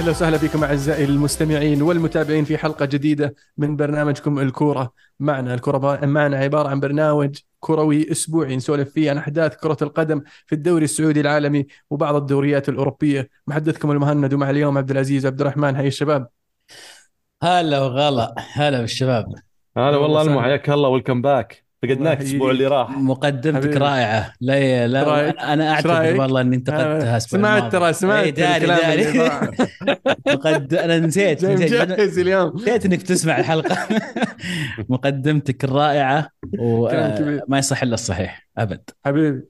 أهلا وسهلا بكم أعزائي المستمعين والمتابعين في حلقة جديدة من برنامجكم الكورة. معنا الكورة معنا عبارة عن برنامج كروي أسبوعي نسولف فيه عن أحداث كرة القدم في الدوري السعودي العالمي وبعض الدوريات الأوروبية. محدثكم المهند ومع اليوم عبد العزيز عبد الرحمن. هاي الشباب. هلا وغلا. هلا بالشباب. هلا والله. ألمو حياك الله. ويلكم باك فقدناك الأسبوع اللي راح مقدمتك حبيبي. رائعة لا لا؟ أنا رأيك؟ والله إني انتقدتها آه، الأسبوع سمعت. ترى سمعت إيه، داري داري. مقد... أنا نسيت نسيت مجهز اليوم نسيت إنك تسمع الحلقة مقدمتك الرائعة. وما يصح إلا الصحيح أبد حبيبي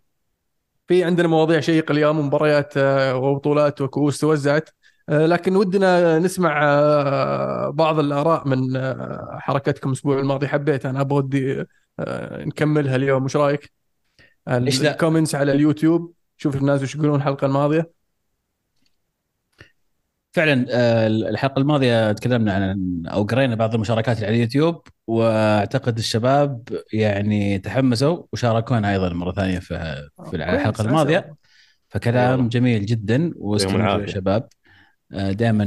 في عندنا مواضيع شيقه اليوم مباريات آه، وبطولات وكؤوس توزعت آه، لكن ودنا نسمع بعض الآراء من حركتكم الأسبوع الماضي حبيت أنا أبغى ودي نكملها اليوم وش رأيك؟ لا؟ الكومنتس على اليوتيوب شوف الناس وش يقولون الحلقة الماضية فعلا آه، الحلقة الماضية تكلمنا عن أو قرينا بعض المشاركات اللي على اليوتيوب وأعتقد الشباب يعني تحمسوا وشاركونا أيضا مرة ثانية في في كويس، الحلقة الماضية. فكلام. جميل جدا واستمروا يا. شباب دائما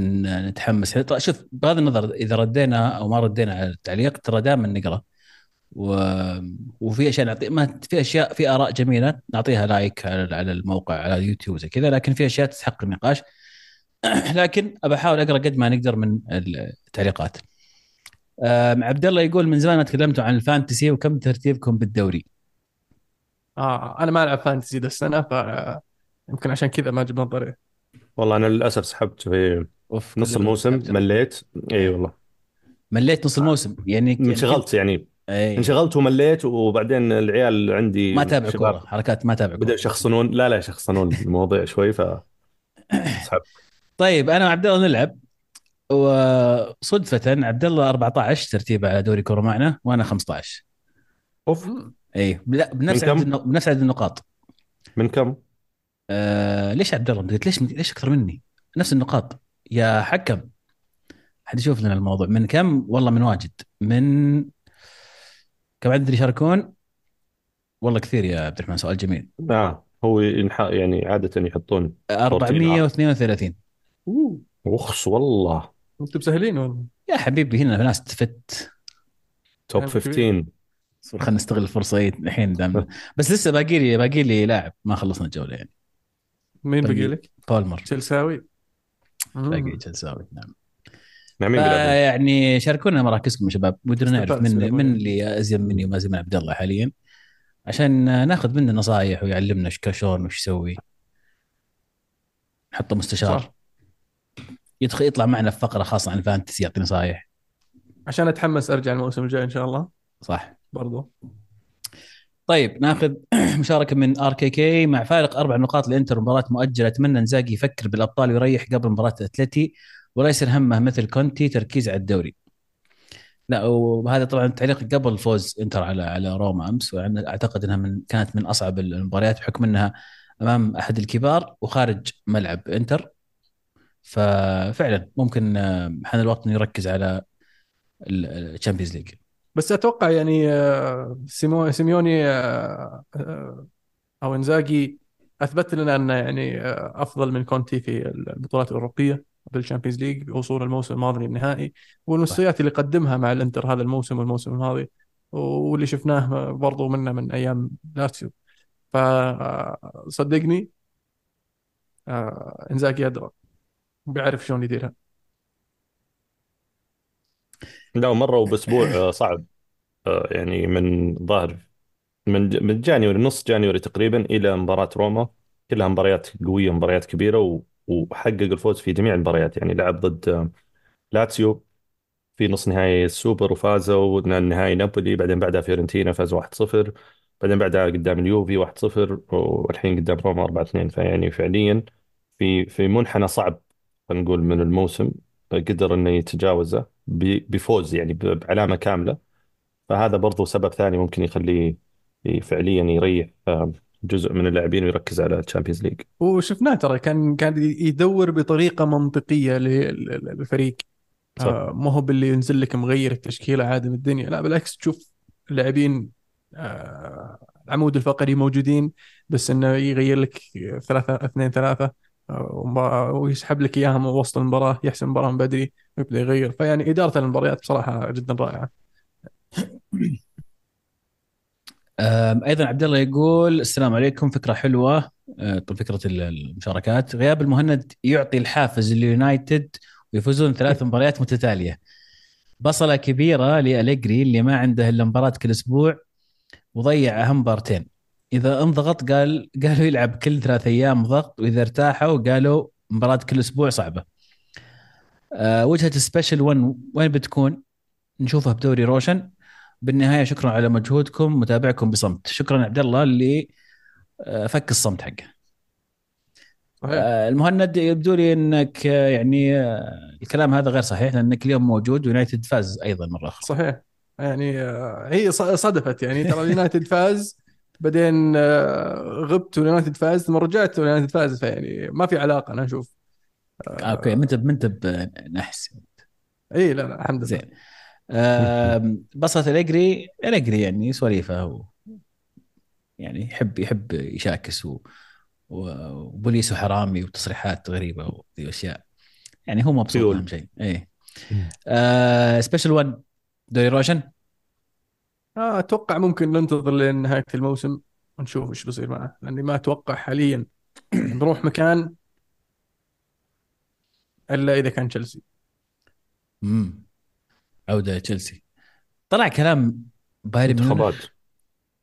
نتحمس طيب شوف بغض النظر إذا ردينا أو ما ردينا على التعليق ترى دائما نقرأ و... وفي أشياء نعطي ما في اشياء في آراء جميلة نعطيها لايك على على الموقع على اليوتيوب زي كذا لكن في أشياء تستحق النقاش. لكن أبى أحاول أقرأ قد ما نقدر من التعليقات. أم، عبد الله يقول من زمان ما تكلمتوا عن ال Fantasy وكم ترتيبكم بالدوري؟ آه أنا ما ألعب Fantasy ذا السنة ف يمكن عشان كذا ما جاب نظري. والله أنا للأسف سحبت في أوف نص الموسم مليت. إي والله. مليت نص الموسم يعني انشغلت يعني. أي. انشغلت ومليت وبعدين العيال عندي ما تابع كورة حركات ما تابع بدأوا يشخصنون. لا لا يشخصنون المواضيع شوي ف طيب أنا وعبد الله نلعب. وصدفة عبد الله 14 ترتيبه على دوري كورة معنا وأنا 15 أوف. اي لا بنفس؟ عدد بنفس عدد النقاط. من كم؟ آه ليش عبد الله؟ قلت ليش ليش أكثر مني؟ نفس النقاط. يا حكم حد يشوف لنا الموضوع. من كم؟ والله من واجد. من كم عدد اللي يشاركون؟ والله كثير يا عبد الرحمن سؤال جميل. آه هو. يعني عادة يحطون 432 وخص والله. أنتم مسهلين والله. يا حبيبي هنا ناس تفت. توب كلام 15 خلينا نستغل الفرصة إيه، الحين دام. بس لسه باقي لي باقي لي لاعب ما خلصنا الجولة يعني. مين باقي لك؟ بالمر. تشيلساوي. باقي مم. جلساوي نعم. مع مين بيلعبون؟ يعني شاركونا مراكزكم يا شباب ودنا نعرف من. من اللي أزين مني وما أزين من عبد الله حاليا عشان ناخذ منه نصائح ويعلمنا إيش شلون وش يسوي. نحطه مستشار. صح. يدخل يطلع معنا في فقرة خاصة عن ال Fantasy يعطي نصائح عشان أتحمس أرجع الموسم الجاي إن شاء الله. صح. برضو. طيب ناخذ مشاركة من RKK مع فارق أربع نقاط لإنتر مباراة مؤجلة. أتمنى إنزاجي يفكر بالأبطال ويريح قبل مباراة أتلتي. ولا يصير همه مثل كونتي تركيز على الدوري. لا وهذا طبعا تعليق قبل فوز إنتر على على روما أمس أعتقد إنها من كانت من أصعب المباريات بحكم إنها أمام أحد الكبار وخارج ملعب إنتر. ففعلا ممكن آه، حان الوقت إنه يركز على ال Champions League بس أتوقع يعني آه، سيمو سيميوني آه، آه، أو إنزاجي أثبت لنا أنه يعني آه، أفضل من كونتي في البطولات الأوروبية. بال Champions League بوصول الموسم الماضي للنهائي والمستويات اللي قدمها مع الانتر هذا الموسم والموسم الماضي واللي شفناه برضو منه من أيام لاتسيو. فصدقني إنزاجي أدرى بيعرف شلون يديرها. لا مرة وبأسبوع آه، صعب. آه، يعني من ظاهر من من January نص January تقريبا إلى مباراة روما. كلها مباريات قوية مباريات كبيرة و- وحقق الفوز في جميع المباريات. يعني لعب ضد لاتسيو في نص نهائي السوبر وفازوا نهائي نابولي بعدين بعدها فيورنتينا فازوا 1-0 بعدين بعدها قدام اليوفي 1-0 والحين قدام روما 4-2 فيعني فعليا في في منحنى صعب خلينا نقول من الموسم قدر إنه يتجاوزه بفوز يعني ب- بعلامة كاملة. فهذا برضو سبب ثاني ممكن يخليه فعليا يريح آه، جزء من اللاعبين ويركز على ال Champions League وشفناه ترى كان كان يدور بطريقة منطقية لل- للفريق. صح. آه، ما هو باللي ينزل لك مغير التشكيلة عادي من الدنيا لا بالعكس تشوف اللاعبين آه، العمود الفقري موجودين بس إنه يغير لك ثلاثة اثنين ثلاثة آه، ويسحب لك اياها من وسط المباراة يحسم المباراة من بدري ويبدأ يغير. فيعني إدارة المباريات بصراحة جدا رائعة. أيضا عبد الله يقول السلام عليكم فكرة حلوة. أه، طب فكرة ال- المشاركات. غياب المهند يعطي الحافز لليونايتد ويفوزون ثلاث مباريات متتالية. بصلة كبيرة لأليجري اللي ما عنده إلا مباراة كل أسبوع وضيع أهم مبارتين. إذا انضغط قال قالوا يلعب كل ثلاث أيام ضغط وإذا ارتاحوا قالوا مباراة كل أسبوع صعبة. أه، وجهة ال Special 1 وين بتكون؟ نشوفها بدوري روشن. بالنهاية شكرا على مجهودكم متابعكم بصمت. شكرا عبد الله اللي آه، فك الصمت حقه. صحيح. آه، المهند يبدو لي إنك آه، يعني الكلام هذا غير صحيح لأنك اليوم موجود ويونايتد فاز أيضا مرة أخرى. صحيح. يعني هي صدفت. يعني ترى اليونايتد فاز بعدين غبت واليونايتد فاز ثم رجعت واليونايتد فاز. فيعني ما في علاقة أنا أشوف. okay ما انت بنحس اي لا لا الحمد لله. زين. بس أليجري أليجري يعني سواليفه و يعني يحب يحب يشاكس و و- وبوليس وحرامي وتصريحات غريبة وذي أشياء. يعني هو مبسوط. اهم شيء إيه. آه special 1 دوري روشن؟ آه، أتوقع ممكن ننتظر لين نهاية الموسم ونشوف إيش بيصير معه. لأني ما أتوقع حاليا نروح مكان إلا إذا كان تشيلسي امم عوده تشيلسي. طلع كلام بايرن ميونخ. انتخابات.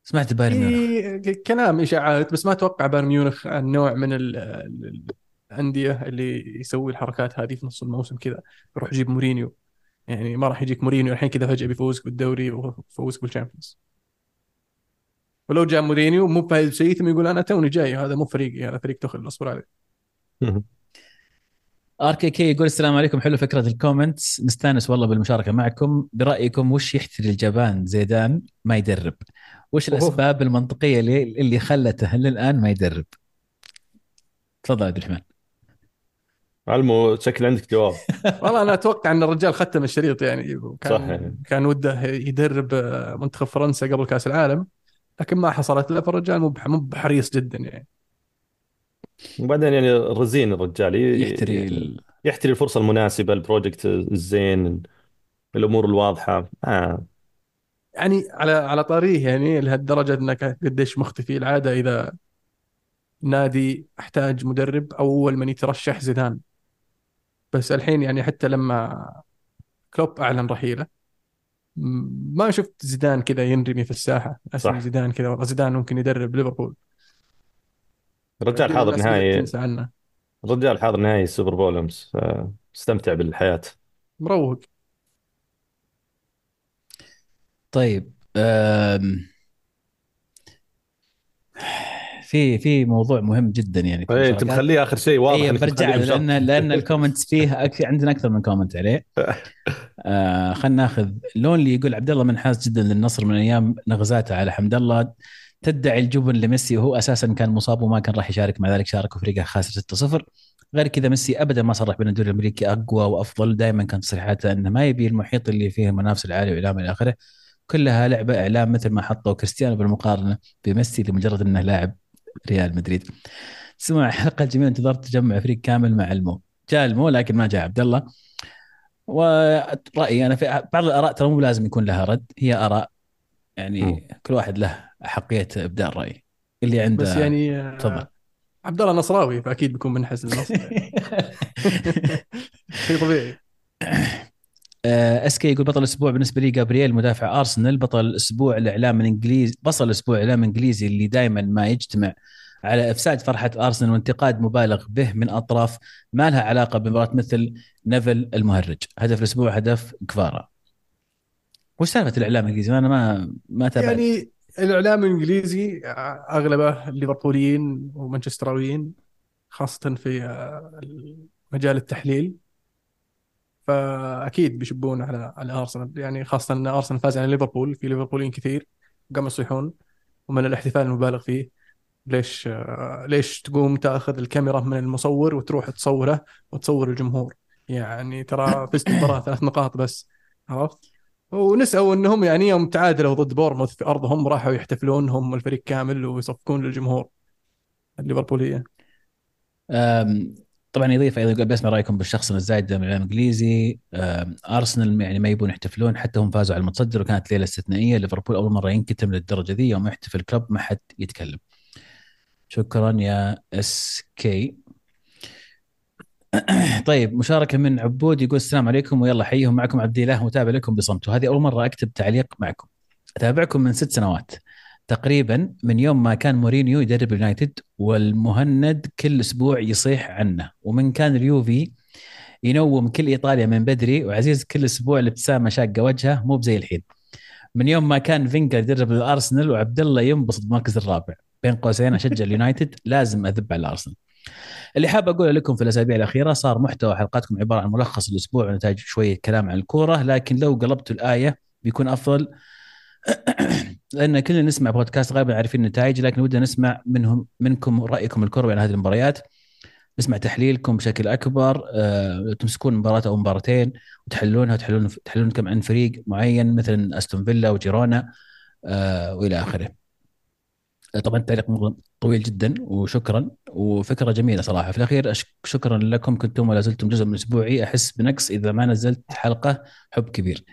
سمعت بايرن ميونخ. في كلام إشاعات بس ما أتوقع بايرن ميونخ النوع من ال- ال- الأندية اللي يسوي الحركات هذه في نص الموسم كذا. يروح يجيب مورينيو. يعني ما راح يجيك مورينيو الحين كذا فجأة بيفوزك بالدوري ويفوزك بال Champions. ولو جاء مورينيو مو بهذا الشيء ثم يقول أنا توني جاي هذا مو فريقي هذا فريق تخل أصبر عليه. RKK يقول السلام عليكم. حلو فكرة ال comments نستانس والله بالمشاركة معكم. برأيكم وش يحتري الجبان؟ زيدان ما يدرب. وش أوه. الأسباب المنطقية اللي, اللي خلته للآن ما يدرب؟ تفضل عبد الرحمن. علمو شكل عندك جواب. والله أنا أتوقع أن الرجال ختم الشريط يعني. وكان صح يعني. كان وده يدرب منتخب فرنسا قبل كأس العالم لكن ما حصلت له فالرجال مو مو بحريص جدا يعني. وبعدين يعني رزين الرجال ي- يحتري ال... يحتري الفرصة المناسبة البروجكت الزين الأمور الواضحة. آه. يعني على على طاريه يعني لهالدرجة أنك قديش مختفي. العادة إذا نادي أحتاج مدرب أو اول من يترشح زيدان. بس الحين يعني حتى لما كلوب أعلن رحيله ما شفت زيدان كذا ينرمي في الساحة. أسم صح. زيدان كذا والله زيدان ممكن يدرب ليفربول. الرجال حاضر نهائي. تنسى عنه. الرجال حاضر نهائي السوبر بول آه، استمتع بالحياة. مروق. طيب أم... في في موضوع مهم جدا يعني في إيه، أنت. مخليه آخر شيء واضح إنك برجع. لأن لأن ال comments فيه أك... عندنا أكثر من comment عليه. آه خلينا ناخذ لون اللي يقول عبد الله منحاز جدا للنصر من أيام نغزاته على حمد الله. تدعي الجبن لميسي وهو أساسا كان مصاب وما كان راح يشارك. مع ذلك شارك وفريقه خاسر 6-0 غير كذا ميسي ابدا ما صرح بان الدوري الأمريكي أقوى وأفضل. دائما كانت تصريحاته إنه ما يبي المحيط اللي فيه المنافس العالي واعلام إلى آخره. كلها لعبة إعلام مثل ما حطوا كريستيانو بالمقارنة بميسي لمجرد إنه لاعب ريال مدريد. سمع حلقة الجميع انتظرت تجمع فريق كامل مع المو. جاء المو لكن ما جاء عبد الله. ورايي أنا في بعض الآراء ترى مو لازم يكون لها رد. هي آراء يعني مم. كل واحد له أحقية إبداء الرأي. اللي عنده بس يعني آه، تفضل. عبد الله نصراوي فأكيد بيكون منحاز للنصر شيء طبيعي. SK يقول بطل الأسبوع بالنسبة لي جابرييل مدافع أرسنال. بطل الأسبوع الإعلام الانجليزي بصل الأسبوع الاعلام الانجليزي اللي دائما ما يجتمع على إفساد فرحة أرسنال وانتقاد مبالغ به من أطراف ما لها علاقة بمباراة مثل نيفل المهرج. هدف الأسبوع هدف كفارا. وش سالفة الإعلام الإنجليزي؟ أنا ما ما تابعت يعني الإعلام الإنجليزي أغلبه ليفربوليين ومانشستراويين خاصة في آه، مجال التحليل. فأكيد بيشبون على على أرسنال. يعني خاصة إن أرسنال فاز على ليفربول في ليفربوليين كثير قاموا يصيحون ومن الاحتفال المبالغ فيه ليش آه، ليش تقوم تأخذ الكاميرا من المصور وتروح تصوره وتصور الجمهور؟ يعني ترى فزت المباراه ثلاث نقاط بس عرفت؟ ونسأوا إنهم يعني يوم تعادلوا ضد بورموث في أرضهم راحوا يحتفلون هم الفريق كامل ويصفقون للجمهور الليفربولية. طبعا يضيف أيضا يقول بسمع رأيكم بالشخص الزايد من الاعلام الانجليزي أرسنال يعني ما يبون يحتفلون حتى هم فازوا على المتصدر وكانت ليلة استثنائية. ليفربول أول مرة ينكتم للدرجة ذي يوم يحتفل كلوب ما حد يتكلم. شكرا يا SK. طيب مشاركة من عبود يقول السلام عليكم ويلا حيهم معكم عبد الاله متابع لكم بصمت. وهذه أول مرة أكتب تعليق معكم. أتابعكم من ست سنوات. تقريبا من يوم ما كان مورينيو يدرب اليونايتد والمهند كل أسبوع يصيح عنه. ومن كان اليوفي ينوم كل إيطاليا من بدري وعزيز كل أسبوع الابتسامة شاقة وجهه مو بزي الحين. من يوم ما كان فينجر يدرب الأرسنال وعبد الله ينبسط بالمركز الرابع. بين قوسين أشجع اليونايتد لازم أذب على الأرسنال. اللي حاب أقوله لكم في الأسابيع الأخيرة صار محتوى حلقاتكم عبارة عن ملخص الأسبوع ونتائج شوية كلام عن الكورة لكن لو قلبتوا الآية بيكون أفضل لأن كلنا نسمع بودكاست غالبا عارفين النتائج لكن ودنا نسمع منهم منكم رأيكم الكروي عن هذه المباريات نسمع تحليلكم بشكل أكبر أه، تمسكون مباراة أو مباراتين وتحللونها وتحللون تحللون كم عن فريق معين مثلا أستون فيلا وجيرونا أه، وإلى آخره. طبعا التعليق طويل جدا وشكرا وفكرة جميلة صراحة. في الأخير شكرا لكم كنتم ولا زلتم جزء من أسبوعي. أحس بنقص إذا ما نزلت حلقة حب كبير.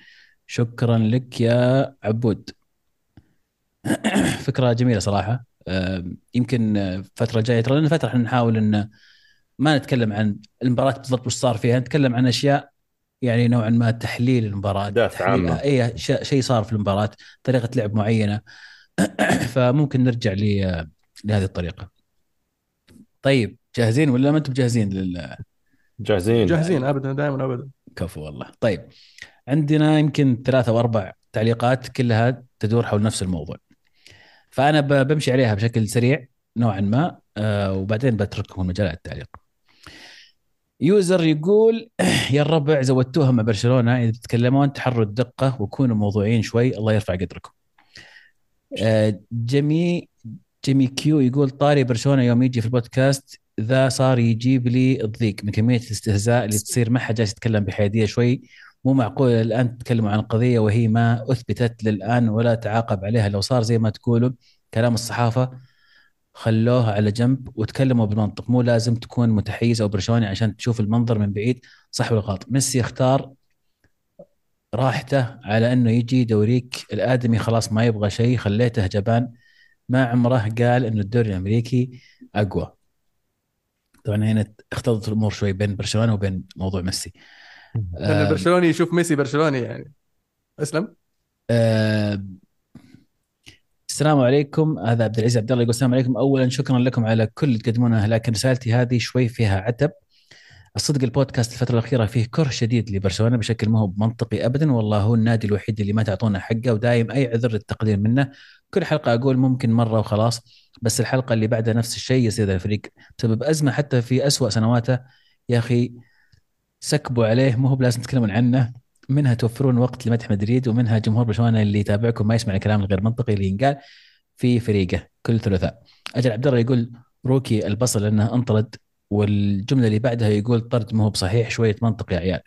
شكرا لك يا عبود. فكرة جميلة صراحة. يمكن أه، فتره جاية ترى لنا فترة إحنا نحاول إن ما نتكلم عن المباراة بالضبط وش صار فيها نتكلم عن أشياء يعني نوعا ما تحليل المباراة تحليل عامة. اي شيء صار في المباراة طريقة لعب معينة. فممكن نرجع لهذه الطريقة. طيب جاهزين ولا ما أنتم جاهزين للكفو جاهزين. جاهزين ابدا دائما ابدا. والله. طيب عندنا يمكن ثلاثة أو أربع تعليقات كلها تدور حول نفس الموضوع. فأنا بمشي عليها بشكل سريع نوعا ما آه وبعدين بترككم المجال للتعليق user يقول يا الربع زودتوها مع برشلونة. إذا تتكلمون تحروا الدقة وكونوا موضوعيين شوي الله يرفع قدركم. آه، جمي جيمي كيو يقول طاري برشلونة يوم يجي في البودكاست ذا صار يجيب لي الضيق من كمية الاستهزاء اللي تصير ما حد جالس يتكلم بحيادية شوي مو معقول الآن تتكلموا عن قضية وهي ما أثبتت للآن ولا تعاقب عليها لو صار زي ما تقولوا كلام الصحافة خلوها على جنب وتكلموا بالمنطق مو لازم تكون متحيز أو برشلوني عشان تشوف المنظر من بعيد صح ولا غلط؟ ميسي اختار راحته على أنه يجي دوريك الآدمي خلاص ما يبغى شيء خليته جبان. ما عمره قال إنه الدوري الأمريكي أقوى. طبعا هنا اختلطت الأمور شوي بين برشلونة وبين موضوع ميسي. لأن آه، البرشلوني يشوف ميسي برشلوني يعني. أسلم. آه، السلام عليكم. هذا عبد العزيز عبد الله يقول السلام عليكم. اولا شكرا لكم على كل اللي تقدمونه لكن رسالتي هذه شوي فيها عتب. الصدق البودكاست الفترة الأخيرة فيه كره شديد لبرشلونة بشكل ما هو منطقي أبدا والله هو النادي الوحيد اللي ما تعطونا حقه ودايم أي عذر للتقدير منه. كل حلقة أقول ممكن مرة وخلاص بس الحلقة اللي بعدها نفس الشيء يصير الفريق بسبب أزمة حتى في أسوأ سنواته. يا أخي سكبوا عليه مو هو بلازم تتكلمون عنه. منها توفرون وقت لمدح مدريد ومنها جمهور برشلونة اللي يتابعكم ما يسمع الكلام الغير منطقي اللي ينقال في فريقه كل ثلاثاء. أجل عبد الله يقول روكي البصل لأنه انطرد. والجملة اللي بعدها يقول طرد ما هو بصحيح شوية منطق يا عيال.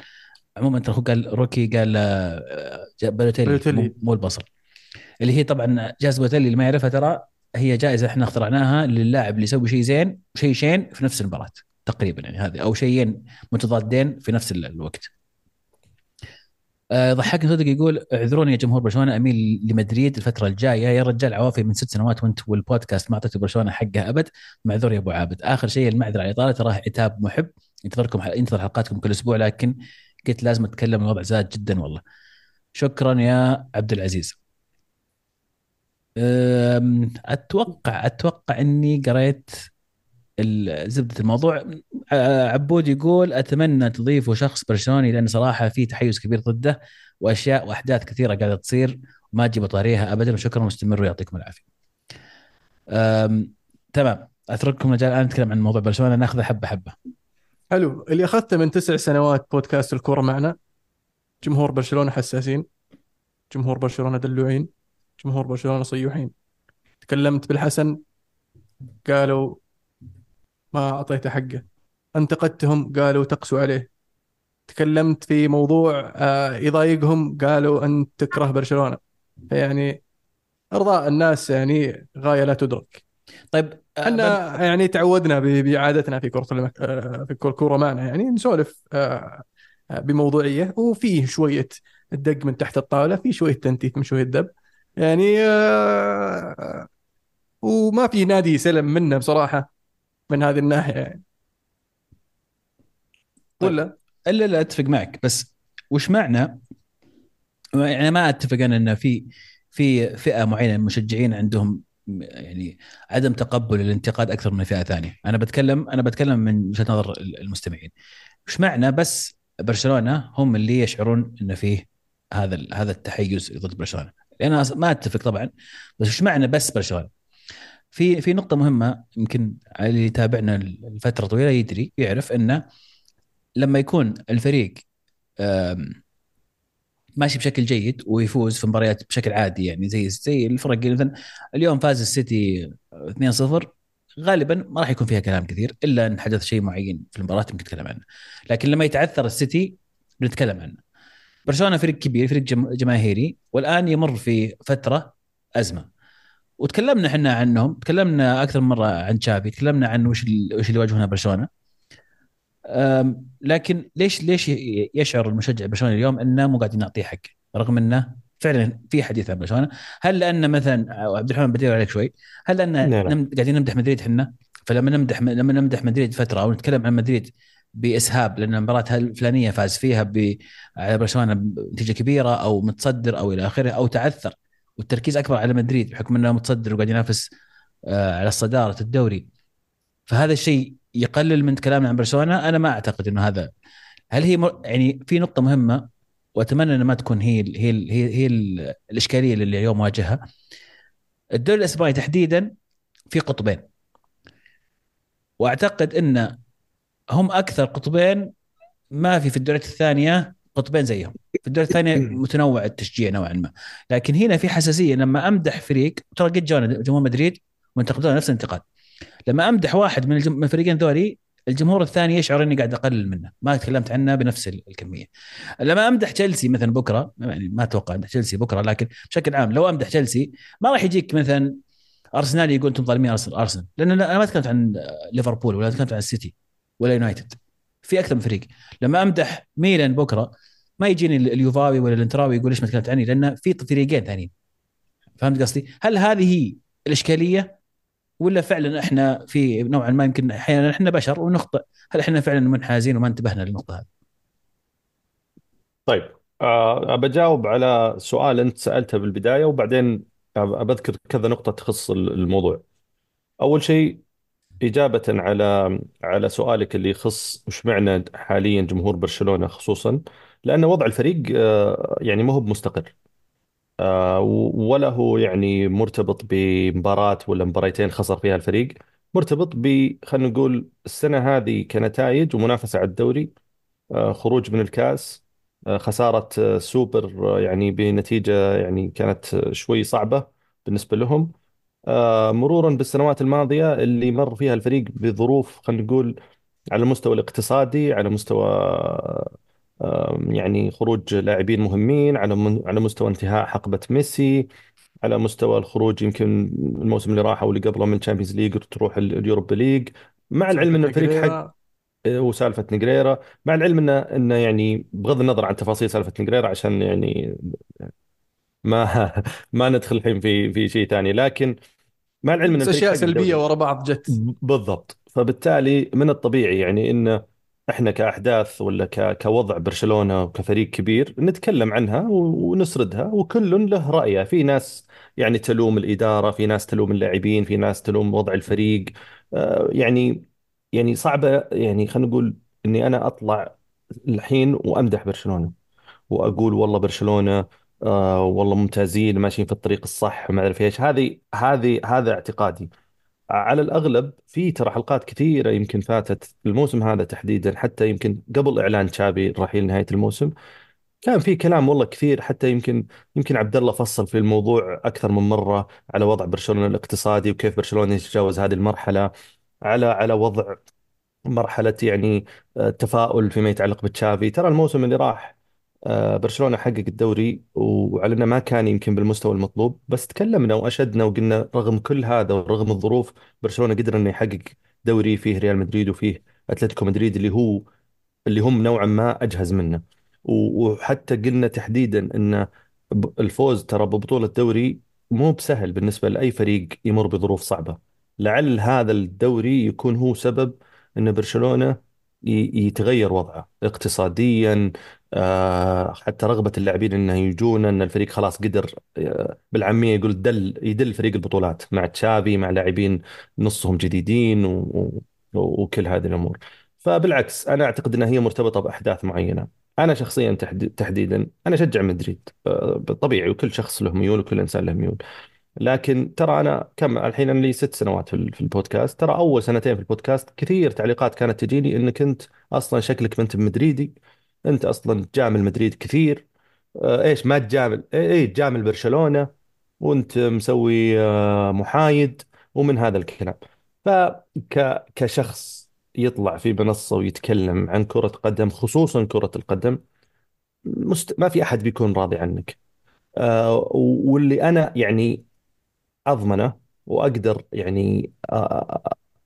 عموما ترى هو قال روكي قال آه، بالوتيلي. مو- البصل. اللي هي طبعا جائزه بالوتيلي اللي ما يعرفها ترى هي جائزة إحنا اخترعناها للاعب اللي يسوي شيء زين وشيء شين في نفس المباراة تقريبا يعني هذه أو شيئين متضادين في نفس ال- الوقت. ضحكني صدق يقول اعذروني يا جمهور برشلونة أميل لمدريد الفترة الجاية. يا رجال عوافي من ست سنوات وأنت والبودكاست ما أعطيتوا برشلونة حقها أبد. معذور يا أبو عابد. آخر شيء المعذرة على الإطالة. تراه عتاب محب. ينتظركم ينتظر حلقاتكم كل أسبوع لكن قلت لازم أتكلم الوضع زاد جدا والله. شكرا يا عبد العزيز. أتوقع أتوقع إني قريت زبدة الموضوع ع- عبود يقول أتمنى تضيفوا شخص برشلوني لأن صراحة في تحيز كبير ضده وأشياء وأحداث كثيرة قاعدة تصير وما تجيب طاريها ابدا وشكرا واستمروا يعطيكم العافية. تمام أترككم مجال الآن نتكلم عن موضوع برشلونة ناخذه حبة حبة. حلو اللي أخذته من تسع سنوات بودكاست الكورة معنا جمهور برشلونة حساسين جمهور برشلونة دلوعين جمهور برشلونة صيوحين تكلمت بالحسن قالوا ما اعطيته حقه. أنتقدتهم قالوا تقسوا عليه. تكلمت في موضوع آه، يضايقهم قالوا انت تكره برشلونة. فيعني أرضاء الناس يعني غاية لا تدرك. طيب آه، إحنا بد- يعني تعودنا بعادتنا في كرة المك... آه، في كورة معنا. يعني نسولف بموضوعية. وفيه شوية الدق من تحت الطاولة في شوية تنتيف من شوية دب. يعني وما في نادي سلم منه بصراحة. من هذه الناحية يعني طيب ولا إلا لا أتفق معك بس وش معنى يعني ما أتفق أنا إن في في فئة معينة من المشجعين عندهم يعني عدم تقبل الانتقاد أكثر من فئة ثانية، أنا بتكلم أنا بتكلم من وجهة نظر المستمعين. وش معنى بس برشلونة هم اللي يشعرون إن فيه هذا هذا التحيز ضد برشلونة؟ لأن أنا ما أتفق طبعا بس وش معنى بس برشلونة؟ في في نقطة مهمة يمكن اللي يتابعنا لفترة طويلة يدري يعرف انه لما يكون الفريق ماشي بشكل جيد ويفوز في مباريات بشكل عادي يعني زي زي الفرق مثلا اليوم فاز السيتي 2-0 غالبا ما راح يكون فيها كلام كثير إلا إن حدث شيء معين في المباراة يمكن نتكلم عنه. لكن لما يتعثر السيتي بنتكلم عنه. برشلونة فريق كبير فريق جم- جماهيري والآن يمر في فترة أزمة. وتكلمنا إحنا عنهم تكلمنا أكثر من مرة عن تشافي تكلمنا عن وش وش اللي يواجهونه برشلونة. لكن ليش ليش يشعر المشجع برشلونة اليوم إنه مو قاعدين نعطيه حقه رغم إنه فعلا في حديث عن برشلونة. هل لأن مثلا عبد الرحمن بدير عليك شوي هل لأن لا لا. نم قاعدين نمدح مدريد إحنا؟ فلما نمدح لما نمدح مدريد فترة أو نتكلم عن مدريد بإسهاب لأن المباراة الفلانية فاز فيها ب- على برشلونة بنتيجة كبيرة أو متصدر أو إلى آخره أو تعثر. والتركيز أكبر على مدريد بحكم إنه متصدر وقاعد ينافس آه، على صدارة الدوري فهذا الشيء يقلل من كلامنا عن برشلونة أنا ما أعتقد إنه هذا هل هي مر... يعني في نقطة مهمة وأتمنى ان ما تكون هي. هي. هي, هي ال... الإشكالية اللي اليوم واجهها الدوري الإسباني تحديدا في قطبين وأعتقد إن هم أكثر قطبين ما في في الدوريات الثانية قطبين زيهم في الدوري الثانية متنوع التشجيع نوعا ما. لكن هنا في حساسية لما أمدح فريق ترى قد جانا جمهور مدريد وانتقدونا نفس الانتقاد. لما أمدح واحد من الجم... من الفريقين ذولي الجمهور الثاني يشعر إني قاعد أقلل منه. ما تكلمت عنه بنفس ال- الكمية. لما أمدح تشيلسي مثلا بكرة يعني ما أتوقع امدح تشيلسي بكرة لكن بشكل عام لو أمدح تشيلسي ما راح يجيك مثلا أرسنال يقول أنتم ظالمين ارسنال أرسنال. لأن أنا ما تكلمت عن ليفربول ولا تكلمت عن السيتي ولا يونايتد. في أكثر من فريق. لما أمدح ميلان بكرة ما يجيني ال- اليوفاوي ولا الانتراوي يقول ليش ما تكلمت عني؟ لأن في فريقين ثانيين. فهمت قصدي؟ هل هذه هي الإشكالية ولا فعلا إحنا في نوعا ما يمكن أحيانا إحنا بشر ونخطئ؟ هل إحنا فعلا منحازين وما انتبهنا للنقطة هذه؟ طيب آه، بجاوب على سؤال أنت سألته بالبداية وبعدين بذكر كذا نقطة تخص الموضوع. أول شيء إجابة على على سؤالك اللي يخص وش معنى حاليا جمهور برشلونة خصوصا. لأن وضع الفريق آه، يعني ما هو بمستقر. آه، ولا هو يعني مرتبط بمباراة ولا مباراتين خسر فيها الفريق. مرتبط ب خلينا نقول السنة هذه كنتائج ومنافسة على الدوري آه، خروج من الكاس خسارة سوبر يعني بنتيجة يعني كانت شوي صعبة بالنسبة لهم. مرورا بالسنوات الماضية اللي مر فيها الفريق بظروف خلينا نقول على المستوى الاقتصادي على مستوى يعني خروج لاعبين مهمين على على مستوى انتهاء حقبة ميسي على مستوى الخروج يمكن الموسم اللي راح أو اللي قبله من Champions League تروح ال- ال Europa League. مع العلم إن الفريق حق نجريرا وسالفة نجريرا مع العلم انه انه يعني بغض النظر عن تفاصيل سالفة نجريرا عشان يعني ما ما ندخل الحين في في شيء ثاني لكن مع العلم إن أشياء سلبية ورا بعض جت. بالضبط. فبالتالي من الطبيعي يعني إن إحنا كأحداث ولا. كوضع برشلونة وكفريق كبير نتكلم عنها ونسردها وكل له رأيه في ناس يعني تلوم الإدارة في ناس تلوم اللاعبين في ناس تلوم وضع الفريق. آه، يعني يعني صعبة يعني خلينا نقول إني أنا أطلع الحين وأمدح برشلونة وأقول والله برشلونة آه والله ممتازين ماشيين في الطريق الصح ما أعرف إيش. هذه هذه هذا اعتقادي. على الأغلب في ترى حلقات كثيرة يمكن فاتت الموسم هذا تحديدا حتى يمكن قبل إعلان تشابي الرحيل نهاية الموسم. كان في كلام والله كثير حتى يمكن يمكن عبد الله فصل في الموضوع أكثر من مرة على وضع برشلونة الاقتصادي وكيف برشلونة يتجاوز هذه المرحلة على على وضع مرحلة يعني آه، تفاؤل فيما يتعلق بتشافي ترى الموسم اللي راح آه، برشلونة حقق الدوري وعلى انه ما كان يمكن بالمستوى المطلوب بس تكلمنا وأشدنا وقلنا رغم كل هذا ورغم الظروف برشلونة قدر إنه يحقق دوري فيه ريال مدريد وفيه أتلتيكو مدريد اللي هو اللي هم نوعا ما أجهز منه. وحتى قلنا تحديدا إن الفوز ترى ببطولة دوري مو بسهل بالنسبة لأي فريق يمر بظروف صعبة. لعل هذا الدوري يكون هو سبب إن برشلونة يتغير وضعه اقتصاديا آه، حتى رغبة اللاعبين إنه يجون إن الفريق خلاص قدر آه، بالعامية يقول دل يدل فريق البطولات مع تشافي مع لاعبين نصهم جديدين. وكل هذه الأمور فبالعكس أنا أعتقد إنها هي مرتبطة بأحداث معينة أنا شخصيا تحدي- تحديدا أنا أشجع مدريد آه، طبيعي وكل شخص له ميول وكل إنسان له ميول لكن ترى أنا كم الحين أنا لي ست سنوات في ال- في البودكاست. ترى أول سنتين في البودكاست كثير تعليقات كانت تجيني انك انت أصلا شكلك ما أنت مدريدي أنت أصلا تجامل مدريد كثير. آه، إيش ما تجامل اي إيه تجامل برشلونة وأنت مسوي آه، محايد ومن هذا الكلام. فك كشخص يطلع في منصة ويتكلم عن كرة قدم خصوصا كرة القدم مست... ما في أحد بيكون راضي عنك. آه، واللي أنا يعني أضمنه وأقدر يعني آه،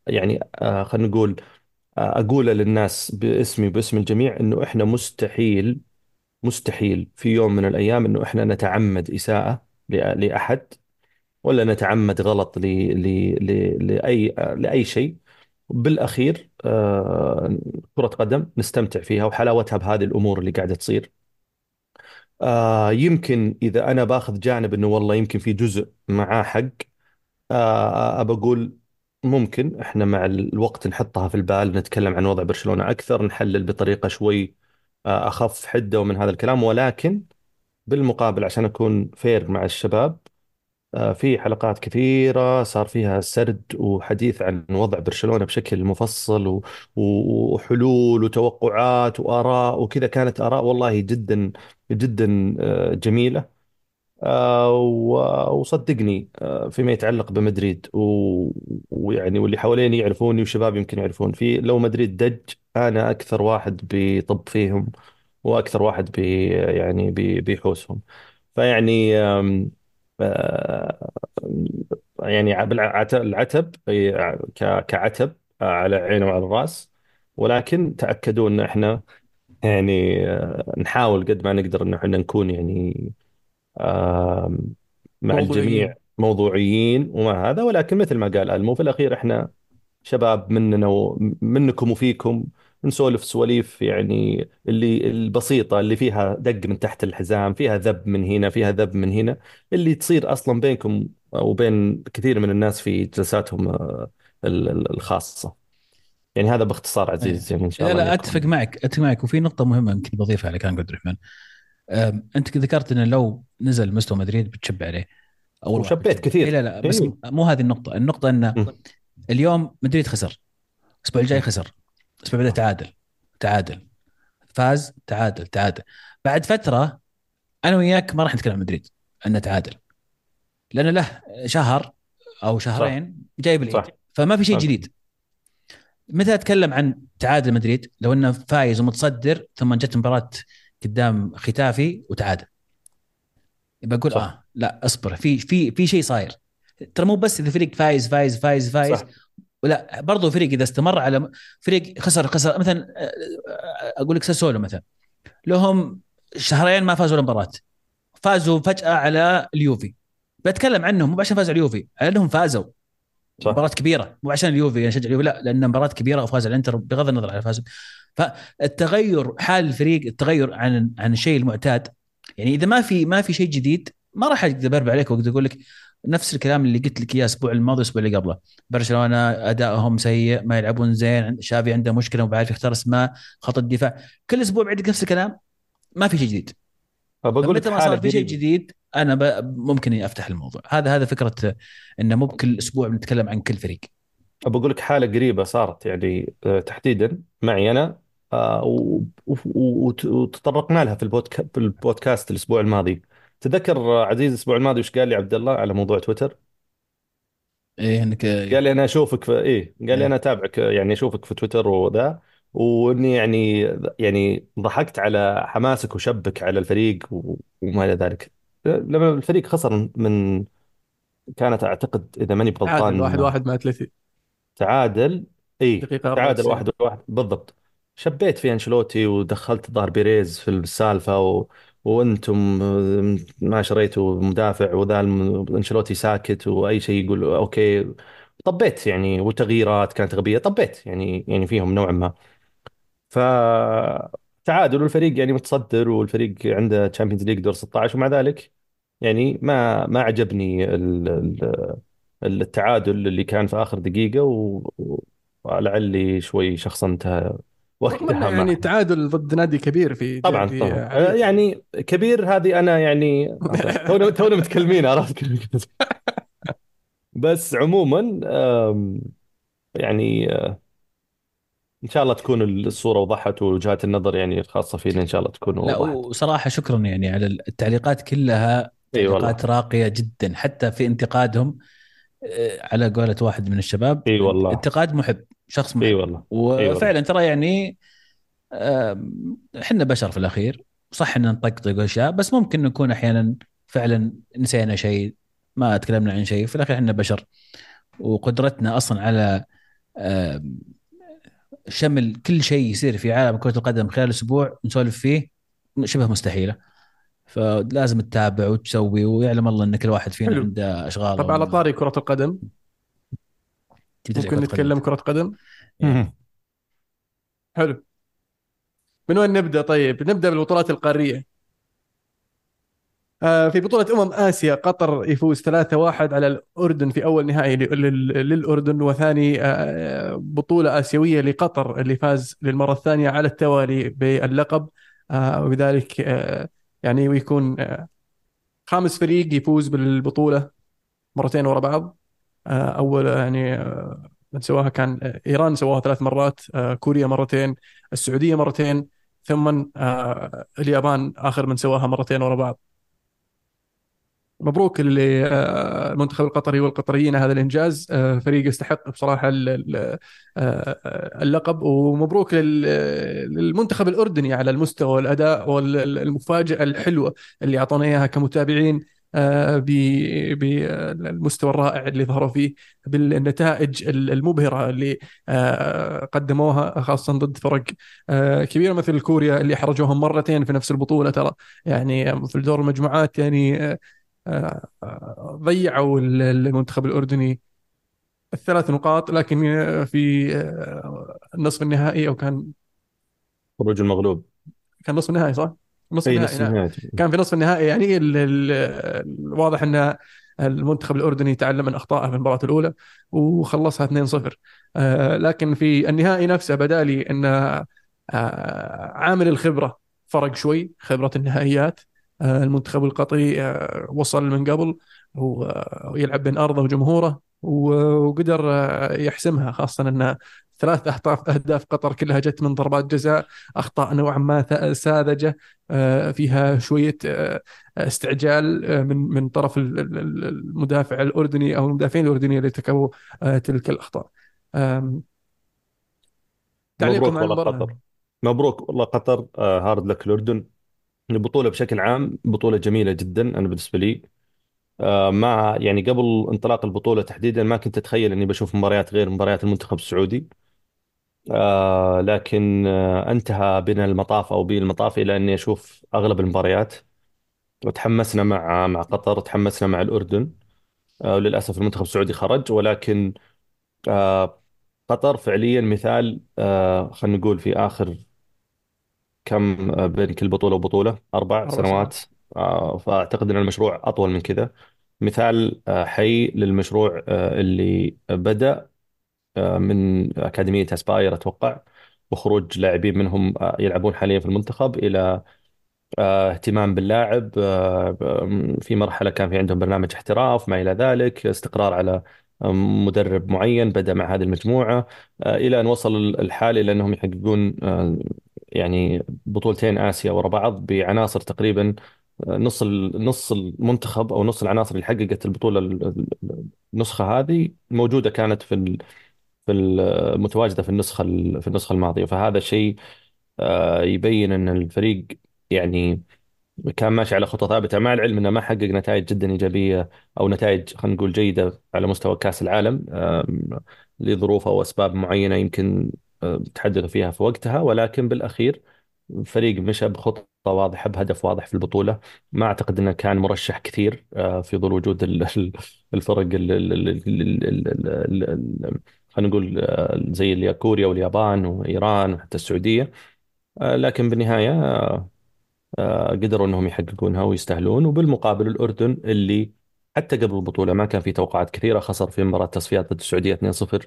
يعني آه، خلينا نقول آه، أقوله للناس باسمي وباسم الجميع إنه إحنا مستحيل مستحيل في يوم من الأيام إنه إحنا نتعمد إساءة ل- لأحد ولا نتعمد غلط ل ل ل لأي لأي شيء. بالأخير كرة قدم نستمتع فيها وحلاوتها بهذه الأمور اللي قاعدة تصير. آه، يمكن إذا أنا باخذ جانب إنه والله يمكن في جزء معاه حق آه، أقول ممكن إحنا مع الوقت نحطها في البال نتكلم عن وضع برشلونة أكثر نحلل بطريقة شوي آه، أخف حدة ومن هذا الكلام ولكن بالمقابل عشان أكون فير مع الشباب في حلقات كثيرة صار فيها سرد وحديث عن وضع برشلونة بشكل مفصل وحلول وتوقعات وآراء وكذا كانت آراء والله جدا جدا آه، جميلة. آه، وصدقني آه، فيما يتعلق بمدريد ويعني واللي حواليني يعرفوني وشباب يمكن يعرفون في لو مدريد دج أنا أكثر واحد بيطب فيهم وأكثر واحد بي يعني بي بيحوسهم. فيعني آه، يعني العتب كعتب على عيني وعلى الرأس. ولكن تأكدوا إن إحنا يعني آه، نحاول قد ما نقدر إن إحنا نكون يعني آم، مع الجميع موضوعيين. موضوعيين ومع هذا. ولكن مثل ما قال المو في الأخير إحنا شباب مننا ومنكم وفيكم. نسولف سواليف يعني اللي البسيطة اللي فيها دق من تحت الحزام فيها ذب من هنا فيها ذب من هنا اللي تصير أصلا بينكم وبين كثير من الناس في جلساتهم آه، ال- ال- الخاصة. يعني هذا باختصار إيه. عزيز يعني إن شاء الله لا أتفق معك أتفق معك. وفي نقطة مهمة يمكن بضيفها على كلام عبد الرحمن. أنت ذكرت انه لو نزل مستوى مدريد بتشب عليه. أول واحد وشبيت بتشب اي كثير. لا لا بس إيه. مو هذه النقطة. النقطة إن م. اليوم مدريد خسر. الأسبوع الجاي. خسر. الأسبوع بعده تعادل. تعادل. فاز تعادل تعادل. بعد فترة أنا وياك ما راح نتكلم عن مدريد انه تعادل. لأن له شهر أو صح. شهرين جايب العيد صح. فما في شيء صح. جديد. متى أتكلم عن تعادل مدريد؟ لو إنه فايز ومتصدر ثم جت مباراة قدام ختافي وتعادل. بقول صح. آه لا اصبر. في في في شيء صاير. ترى مو بس إذا فريق فايز فايز فايز فايز صح. ولا برضو فريق إذا استمر على فريق خسر خسر مثلا أقول لك ساسولو مثلا. لهم شهرين ما فازوا ولا مباراه فازوا فجأة على اليوفي. بتكلم عنهم مو عشان فازوا على اليوفي على إنهم فازوا. صح. مباراة كبيرة مو عشان اليوفي أنا أشجع اليوفي لا لأن مباراة كبيرة وفاز على الإنتر بغض النظر عن فاز فالتغير حال الفريق التغير عن عن الشيء المعتاد يعني إذا ما في ما في شيء جديد ما راح أقدر بربع عليك وأقدر أقول لك نفس الكلام اللي قلت لك إياه الأسبوع الماضي والأسبوع اللي قبله. برشلونة أدائهم سيء ما يلعبون زين شافي عنده مشكلة وما بيعرف يختار اسماء خط الدفاع. كل أسبوع بعدك نفس الكلام ما في شيء جديد. فبقول لك فمتى ما صار في شيء جديد أنا ب... ممكن إني أفتح الموضوع. هذا هذا فكرة إنه مو بكل أسبوع بنتكلم عن كل فريق. بقول لك حالة قريبة صارت يعني آه، تحديدا معي أنا آه، وتطرقنا لها في البودكا في البودكاست الأسبوع الماضي. تذكر عزيز الأسبوع الماضي وش قال لي عبد الله على موضوع تويتر؟ إيه إنك قال لي أنا أشوفك في إيه قال لي إيه. أنا أتابعك آه، يعني أشوفك في تويتر وذا وإني يعني يعني ضحكت على حماسك وشبك على الفريق و- وما إلى ذلك. لما الفريق خسر من كانت أعتقد إذا ماني تعادل واحد بغلطان واحد مع اتلتي تعادل؟ إي دقيقة تعادل 94 واحد واحد بالضبط. شبيت في أنشيلوتي ودخلت ظهر بيريز في السالفة و... وأنتم آه، ما شريتوا مدافع وذا أنشيلوتي ساكت وأي شيء يقول okay طبيت يعني وتغييرات كانت غبية طبيت يعني يعني فيهم نوعا ما. فتعادل والفريق يعني متصدر والفريق عنده Champions League دور 16 ومع ذلك يعني ما ما عجبني ال- ال- التعادل اللي كان في و- و- ولعلي شوي شخصنتها وقتها مع يعني تعادل ضد نادي كبير في طبعا ديربي طبعا. آه، يعني كبير هذه أنا يعني تونا تونا متكلمين عرفت؟ بس عموما يعني آه، إن شاء الله تكون الصورة وضحت ووجهات النظر يعني الخاصة فينا إن شاء الله تكون لا وضحت. وصراحة شكرا يعني على التعليقات كلها إي والله. تعليقات راقية جدا حتى في انتقادهم آه، على قولة واحد من الشباب إي والله. انتقاد محب. شخص إي محب والله. إي والله. وفعلا ترى يعني إحنا بشر في الأخير. صح إن نطقطق أشياء بس ممكن نكون أحيانا فعلا نسينا شيء ما تكلمنا عن شيء. في الأخير إحنا بشر وقدرتنا أصلا على شمل كل شيء يصير في عالم كرة القدم خلال أسبوع نسولف فيه شبه مستحيلة. فلازم تتابع وتسوي ويعلم الله إن كل واحد فينا. عنده أشغال طب على طاري كرة القدم؟ ممكن نتكلم كرة قدم؟ حلو. من وين نبدأ طيب؟ نبدأ بالبطولات القارية. آه، في بطولة أمم آسيا قطر يفوز 3-1 على الأردن في أول نهائي لل- لل- للأردن وثاني آه، بطولة آسيوية لقطر اللي فاز للمرة الثانية على التوالي باللقب. آه، وبذلك يعني ويكون خامس فريق يفوز بالبطولة مرتين ورا بعض. آه، أول يعني آه، من سواها كان آه، إيران سواها ثلاث مرات آه، كوريا مرتين السعودية مرتين ثم آه، اليابان آخر من سواها مرتين ورا بعض. مبروك للمنتخب القطري والقطريين هذا الإنجاز آه، فريق يستحق بصراحة ال- ال- آه، اللقب ومبروك لل- للمنتخب الأردني على المستوى والأداء والمفاجأة الحلوة اللي اعطونا إياها كمتابعين. آه، بالمستوى الرائع اللي ظهروا فيه بالنتائج المبهرة اللي آه، قدموها خاصة ضد فرق آه، كبيرة مثل كوريا اللي حرجوهم مرتين في نفس البطولة ترى يعني في دور المجموعات يعني آه، آه، آه، ضيعوا المنتخب الأردني الثلاث نقاط لكن آه، في آه، النصف النهائي أو كان خروج المغلوب كان نصف النهائي صح؟ نصف النهائي نصف نعم. النهائي. كان في نصف النهائي يعني ال- ال- الواضح أن المنتخب الأردني تعلم من أخطائه في المباراة الأولى وخلصها 2-0 آه، لكن في النهائي نفسه بدأ لي أن آه، عامل الخبرة فرق شوي خبرة النهائيات. آه، المنتخب القطري وصل من قبل ويلعب بين أرضه وجمهوره. وقدر يحسمها خاصة أن ثلاث أهداف أهداف قطر كلها جت من ضربات جزاء أخطاء نوعا ما ساذجة آه، فيها شوية آه، استعجال آه، من من طرف ال- ال- ال- المدافع الأردني أو المدافعين الأردنيين اللي ارتكبوا تلك تعليقكم مبروك والله قطر. مبروك والله قطر هارد لك الأردن. البطولة بشكل عام بطولة جميلة جدا أنا بالنسبة لي. مع يعني قبل انطلاق البطولة تحديدا ما كنت أتخيل إني بشوف مباريات غير مباريات المنتخب السعودي. آه، لكن آه، انتهى بنا المطاف أو بي المطاف إلى إني أشوف أغلب المباريات. وتحمسنا مع مع قطر تحمسنا مع الأردن. آه، وللأسف المنتخب السعودي خرج. ولكن آه، قطر فعليا مثال آه، خلينا نقول في آخر كم آه، بين كل بطولة وبطولة أربع أربع سنوات. آه، فأعتقد أن المشروع أطول من كذا مثال آه، حي للمشروع آه، اللي آه، من أكاديمية أسباير أتوقع وخروج لاعبين منهم آه، يلعبون حاليا في المنتخب آه، اهتمام باللاعب آه، آه، في مرحلة كان في عندهم برنامج احتراف ما إلى ذلك استقرار على آه، مدرب معين بدأ مع هذه المجموعة آه، إلى أن وصل الحال إلى أنهم يحققون آه، يعني بطولتين آسيا ورا بعض بعناصر تقريبا آه، نص نص المنتخب أو نص العناصر اللي حققت البطولة ال- ال- النسخة هذه موجودة كانت في في المتواجده في النسخة في النسخة الماضية. فهذا شيء آه، يبين إن الفريق يعني كان ماشي على خطى ثابتة مع العلم إنه ما حقق نتائج جدا إيجابية أو نتائج خلينا نقول جيدة على مستوى كأس العالم لظروف أو أسباب معينة يمكن تحدثوا فيها في وقتها. ولكن بالأخير فريق مشى بخطة واضحة بهدف واضح في البطولة. ما أعتقد إنه كان مرشح كثير آه، في ظل وجود ال- ال- الفرق ال- ال- ال- ال- ال- ال- ال- خلينا نقول آه، زي اللي كوريا واليابان وإيران وحتى السعودية. آه، لكن بالنهاية آه، قدروا إنهم يحققونها ويستاهلون. وبالمقابل الأردن اللي حتى قبل البطولة ما كان في توقعات كثيرة خسر في مباراة تصفيات ضد السعودية 2-0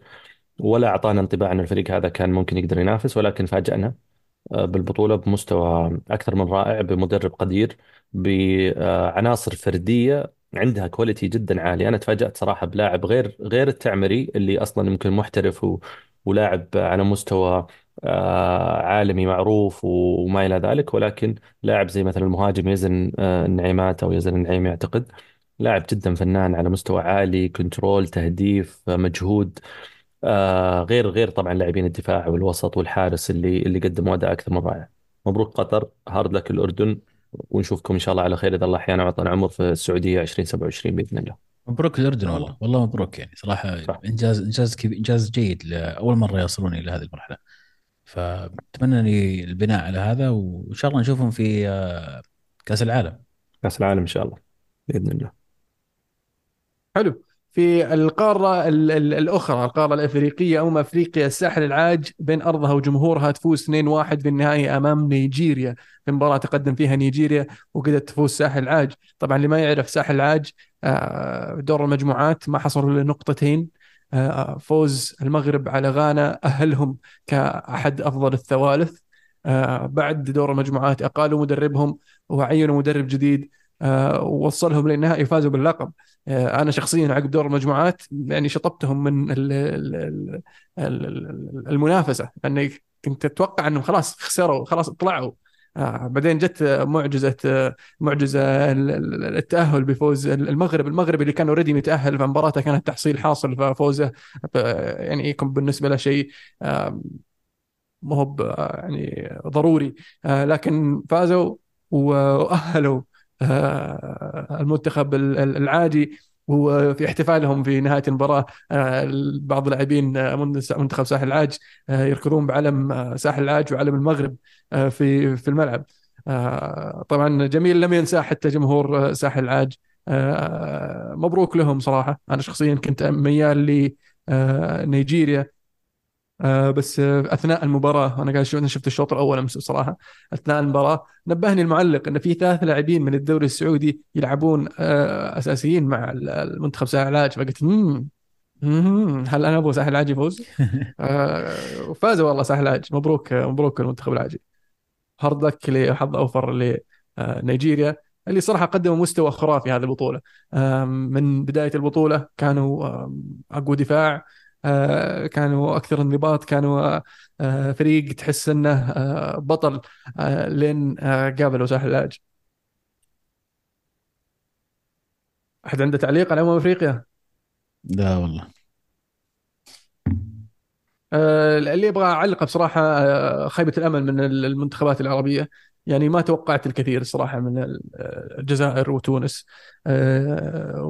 ولا أعطانا انطباع إن الفريق هذا كان ممكن يقدر ينافس ولكن فاجأنا. آه، بالبطولة بمستوى أكثر من رائع بمدرب قدير بعناصر فردية عندها كواليتي جدا عالي. أنا تفاجأت صراحة بلاعب غير غير التعمري اللي أصلا يمكن محترف و ولاعب على مستوى آه، عالمي معروف وما إلى ذلك ولكن لاعب زي مثلا المهاجم يزن آه، النعيمات أو يزن النعيم يعتقد. لاعب جدا فنان على مستوى عالي control تهديف آه، مجهود. آه، غير غير طبعا لاعبين الدفاع والوسط والحارس اللي اللي قدموا أداء أكثر من رائع مبروك قطر hard luck الأردن ونشوفكم إن شاء الله على خير إذا الله أحيانا وعطانا عمر في السعودية 2027 بإذن الله. مبروك للاردن والله. والله مبروك يعني. صراحة صح. إنجاز إنجاز كبير إنجاز جيد لأول مرة يصلون إلى هذه المرحلة. فأتمنى لي البناء على هذا وإن شاء الله نشوفهم في آه، كأس العالم. كأس العالم إن شاء الله بإذن الله. حلو. في القارة ال- ال- الأخرى القارة الأفريقية أمم أفريقيا الساحل العاج بين أرضها وجمهورها تفوز 2-1 في النهائي أمام نيجيريا. في مباراة تقدم فيها نيجيريا وقدرت تفوز ساحل العاج. طبعا اللي ما يعرف ساحل العاج آه، دور المجموعات ما حصلوا إلا نقطتين. آه، فوز المغرب على غانا أهلهم كأحد أفضل الثوالث. آه، بعد دور المجموعات أقالوا مدربهم وعينوا مدرب جديد ووصلهم للنهائي وفازوا باللقب. آه، أنا شخصيا عقب دور المجموعات يعني شطبتهم من ال- ال- ال- ال- المنافسة لأني كنت أتوقع إنهم خلاص خسروا خلاص طلعوا. آه، بعدين جت معجزة آه، معجزة ال- ال- التأهل بفوز المغرب. المغرب اللي كان اوريدي متأهل فمباراته كانت تحصيل حاصل ففوزه آه، يعني يكون بالنسبة له شيء آه، ما هو يعني ضروري. آه، لكن فازوا وأهلوا. آه، المنتخب ال- ال- العادي وفي احتفالهم في نهاية المباراة آه، بعض اللاعبين آه، من- منتخب ساحل العاج آه، يركضون بعلم آه، ساحل العاج وعلم المغرب آه، في في الملعب. آه، طبعا جميل لم ينساه حتى جمهور آه، ساحل العاج. آه، مبروك لهم صراحة. أنا شخصيا كنت ميال لنيجيريا آه بس آه أثناء المباراة أنا قاعد شفت شفت الشوط الأول أمس بصراحه أثناء المباراة نبهني المعلق إن في ثلاث لاعبين من الدوري السعودي يلعبون آه أساسيين مع المنتخب ساحل العاج. فقلت مم مم، هل أنا أبغى ساحل العاج يفوز؟ آه وفازوا والله ساحل العاج. مبروك آه مبروك المنتخب العاجي هارد لك لحظ أوفر لنيجيريا اللي صراحة قدموا مستوى خرافي هذه البطولة. من بداية البطولة كانوا أقوى دفاع آه، كانوا أكثر انضباط كانوا آه، فريق تحس إنه آه، بطل آه، لين آه، قابلوا ساحل العاج أحد عنده تعليق على أمم أفريقيا؟ لا والله. آه، اللي أبغى اعلقه بصراحة آه، خيبة الأمل من المنتخبات العربية. يعني ما توقعت الكثير الصراحه من ال- الجزائر وتونس. آه،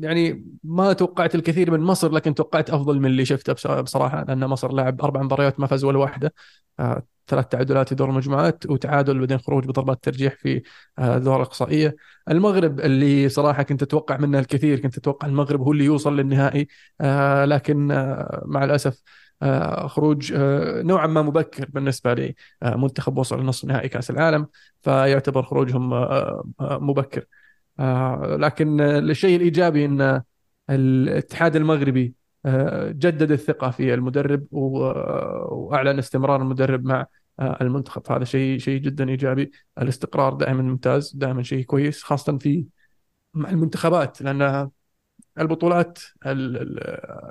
يعني ما توقعت الكثير من مصر لكن توقعت أفضل من اللي شفته بص- بصراحة لأن مصر لعب أربع مباريات ما فاز ولا واحدة. آه، ثلاث تعادلات في دور المجموعات وتعادل بعدين خروج بضربات ترجيح في آه، دور الأقصائية. المغرب اللي صراحة كنت أتوقع منه الكثير كنت أتوقع المغرب هو اللي يوصل للنهائي. لكن مع الأسف خروج آه، نوعا ما مبكر بالنسبة لي آه، وصل لنصف نهائي كأس العالم فيعتبر خروجهم آه، آه، مبكر. آه، لكن آه، الشيء الإيجابي إن الاتحاد المغربي آه، جدد الثقة في المدرب آه، وأعلن استمرار المدرب مع آه، المنتخب. هذا شيء شيء جدا إيجابي. الاستقرار دائما ممتاز دائما شيء كويس خاصه في مع المنتخبات لأن البطولات ال- ال-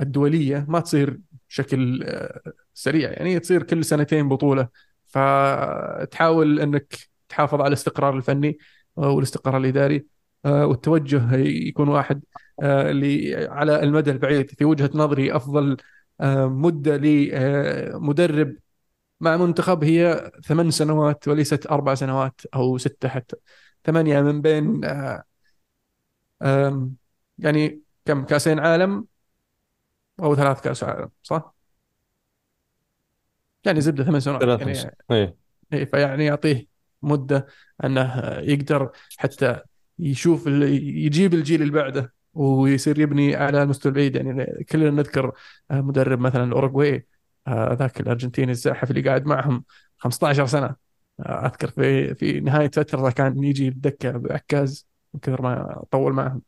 الدولية ما تصير بشكل آه، سريع. يعني تصير كل سنتين بطولة. فتحاول إنك تحافظ على الاستقرار الفني آه، والاستقرار الإداري آه، والتوجه يكون واحد اللي على المدى البعيد. في وجهة نظري أفضل آه، مدة لمدرب مع منتخب هي ثمان سنوات وليست أربع سنوات أو ستة حتى. ثمانية من بين يعني كم؟ كأسين عالم أو ثلاث كأس عالم صح؟ يعني زبدة ثمان سنوات ثلاثة يعني إيه. إيه، فيعني يعطيه مدة أنه يقدر حتى يشوف يجيب الجيل اللي بعده ويصير يبني على المستوى البعيد. يعني كلنا نذكر مدرب مثلا الأوروغواي آه، ذاك الأرجنتيني الزاحف اللي قاعد معهم 15 سنة. آه، أذكر في في نهاية فترة كان يجي الدكة بعكاز من كثر ما طول معهم.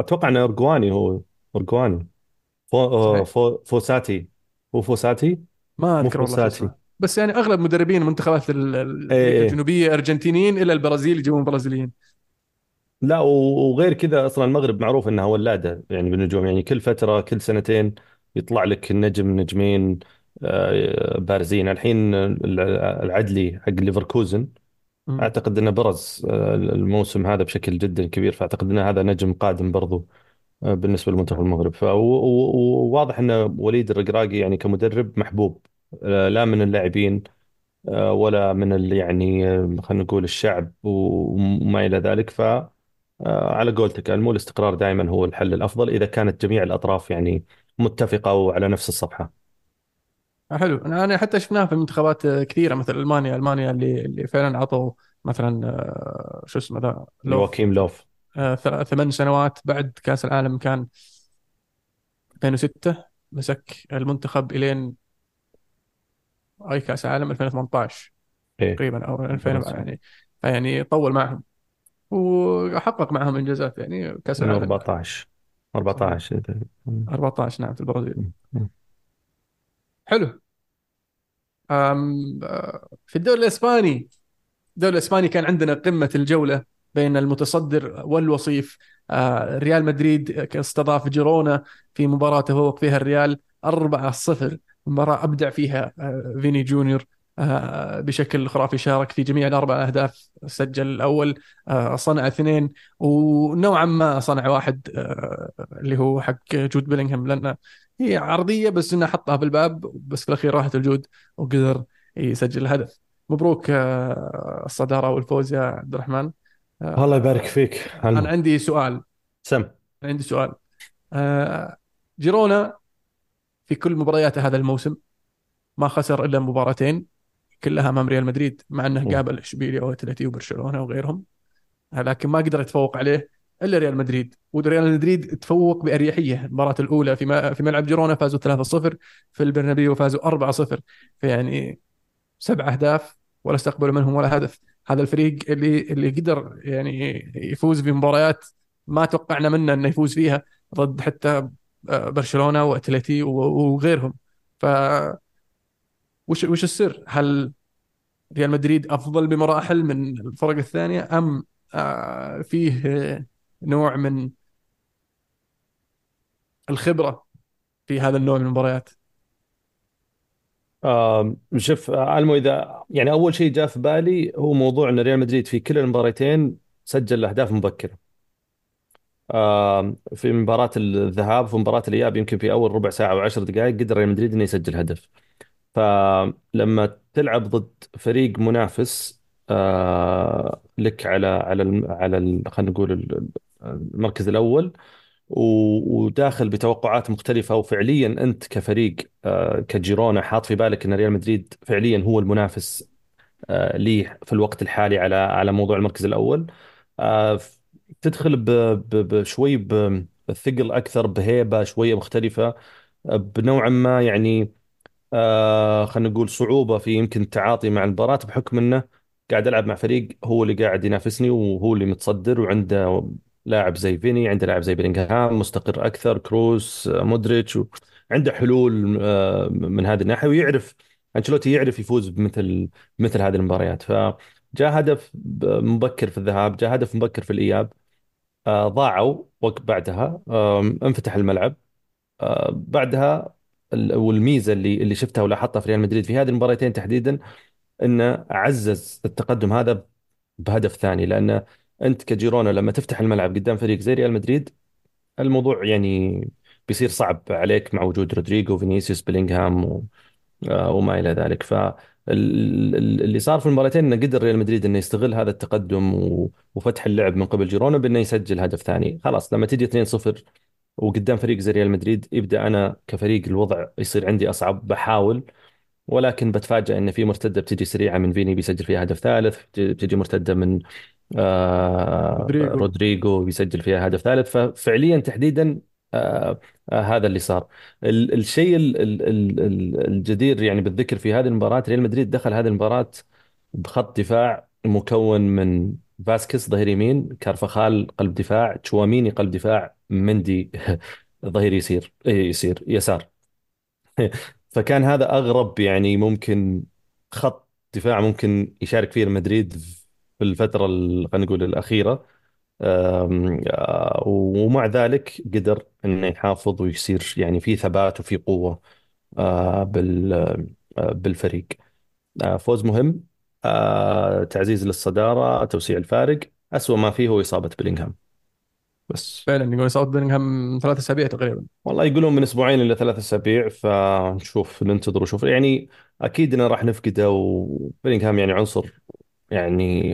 أتوقع إنه ارجواني هو ارجواني فو آه، فو فوساتي. هو فوساتي؟ ما مو أذكر والله فوساتي. بس يعني أغلب مدربين منتخبات ال- إيه أمريكا إيه. الجنوبية أرجنتينيين إلا البرازيل يجيبون برازيليين. لا وغير كذا أصلا المغرب معروف إنها ولادة يعني بالنجوم. يعني كل فترة كل سنتين يطلع لك نجم نجمين آه، بارزين. الحين الع- العدلي حق ليفركوزن. أعتقد إنه برز آه، الموسم هذا بشكل جدا كبير. فأعتقد إن هذا نجم قادم برضو. بالنسبة لمنتخب المغرب. فواضح إن وليد الرقراقي يعني كمدرب محبوب آه، لا من اللاعبين آه، ولا من ال- يعني آه، خلينا نقول الشعب وما إلى ذلك. ف على قولتك المو الاستقرار دائما هو الحل الأفضل إذا كانت جميع الأطراف يعني متفقة وعلى نفس الصفحة. حلو. أنا أنا حتى شفناها في منتخبات كثيرة مثل ألمانيا. ألمانيا اللي اللي فعلا عطوا مثلا شو اسمه ذا لوف. يواكيم لوف. ثمان سنوات بعد كأس العالم كان 2006 مسك المنتخب إلين أي كأس عالم 2018 إيه. تقريبا أو 2000 خلاص يعني. يعني طول معهم. وحقق معهم إنجازات يعني كأس العالم. 2014 صحيح 14 14 نعم في البرازيل. حلو. أم، آه، في الدوري الإسباني الدوري الإسباني كان عندنا قمة الجولة. بين المتصدر والوصيف. آه، ريال مدريد استضاف جيرونا في مباراة تفوق فيها الريال 4-0 مباراة أبدع فيها آه، فيني جونيور. آه، بشكل خرافي شارك في جميع الأربع أهداف سجل الأول آه، صنع اثنين ونوعا ما صنع واحد اللي هو حق جود بيلينغهام. لأنه هي عرضية بس إنه حطها بالباب بس في الأخير راحت الجود وقدر يسجل الهدف. مبروك الصدارة والفوز يا عبد الرحمن. الله آه، يبارك فيك أنا هلا عندي سؤال. سم. عندي سؤال. آه، جيرونا في كل مبارياته هذا الموسم ما خسر إلا مباراتين كلها أمام ريال مدريد مع مم. قابل إشبيليا وأتلتي وبرشلونة وغيرهم. لكن ما قدر يتفوق عليه إلا ريال مدريد. وريال مدريد تفوق بأريحية. المباراة الأولى في في ملعب جيرونا فازوا 3-0 في البرنابيو فازوا 4-0 فيعني سبع أهداف ولا استقبلوا منهم ولا هدف. هذا الفريق اللي اللي قدر يعني يفوز بمباريات ما توقعنا منه إنه يفوز فيها ضد حتى آه، برشلونة وأتلتي وغيرهم ف وش وش السر؟ هل ريال مدريد أفضل بمراحل من الفرق الثانية أم آه، فيه آه، نوع من الخبرة في هذا النوع من المباريات؟ شوف آه، المو إذا يعني أول شيء جاء في بالي هو موضوع إن ريال مدريد في كل المباراتين سجل أهداف مبكرة. في مباراة الذهاب وفي مباراة الإياب يمكن في أول ربع ساعة أو عشر دقائق قدر ريال مدريد إنه يسجل هدف. فلما تلعب ضد فريق منافس آه، لك على على على خلينا نقول ال- المركز الأول وداخل بتوقعات مختلفة وفعليا أنت كفريق آه، كجيرونا حاط في بالك أن ريال مدريد فعليا هو المنافس آه، ليه في الوقت الحالي على على موضوع المركز الأول. آه، تدخل بشوي بثقل أكثر بهيبة شوية مختلفة آه، بنوعا ما يعني خلينا نقول صعوبة في يمكن التعاطي مع المباراة بحكم أنه قاعد العب مع فريق هو اللي قاعد ينافسني وهو اللي متصدر وعنده لاعب زي فيني عنده لاعب زي بيلينغهام مستقر أكثر كروس آه، مودريتش عنده حلول آه، من هذه الناحية ويعرف أنشيلوتي يعرف يفوز بمثل مثل هذه المباريات. فجاء هدف مبكر في الذهاب جاء هدف مبكر في الإياب آه، ضاعوا وقت بعدها انفتح الملعب. بعدها ال- والميزة اللي اللي شفتها ولاحظتها في ريال مدريد في هذه المباراتين تحديدا إنه عزز التقدم هذا بهدف ثاني لأن أنت كجيرونا لما تفتح الملعب قدام فريق زي ريال مدريد الموضوع يعني بيصير صعب عليك مع وجود رودريجو فينيسيوس بيلينغهام و... آه، وما إلى ذلك فاللي صار في المباراتين إنه قدر ريال مدريد إنه يستغل هذا التقدم. وفتح اللعب من قبل جيرونا بإنه يسجل هدف ثاني خلاص لما تجي 2-0 وقدام فريق زي ريال مدريد يبدأ أنا كفريق الوضع يصير عندي أصعب بحاول ولكن بتفاجأ إن في مرتدة بتجي سريعة من فيني بيسجل فيها هدف ثالث بتجي مرتدة من آه رودريجو. رودريجو بيسجل فيها هدف ثالث. ففعليا تحديدا آه آه هذا اللي صار. ال الشيء ال ال ال الجدير يعني بالذكر في هذه المباراة ريال مدريد دخل هذه المباراة بخط دفاع مكون من فاسكيز ظهير يمين كارفخال قلب دفاع تشواميني قلب دفاع مندي ظهير يسير يسير يسار. فكان هذا أغرب يعني ممكن خط دفاع ممكن يشارك فيه مدريد في الفترة ال- خلينا نقول الأخيرة. آه، ومع ذلك قدر إنه يحافظ ويصير يعني في ثبات وفي قوة آه، بال آه، بالفريق. آه، فوز مهم. آه، تعزيز للصدارة توسيع الفارق. أسوأ ما فيه هو إصابة بيلينغهام. بس. فعلا يقول صوت بيلينغهام ثلاث أسابيع تقريبا. والله يقولون من أسبوعين إلى ثلاث أسابيع فنشوف ننتظر ونشوف يعني أكيد إنه راح نفقده وبيلينغهام يعني عنصر يعني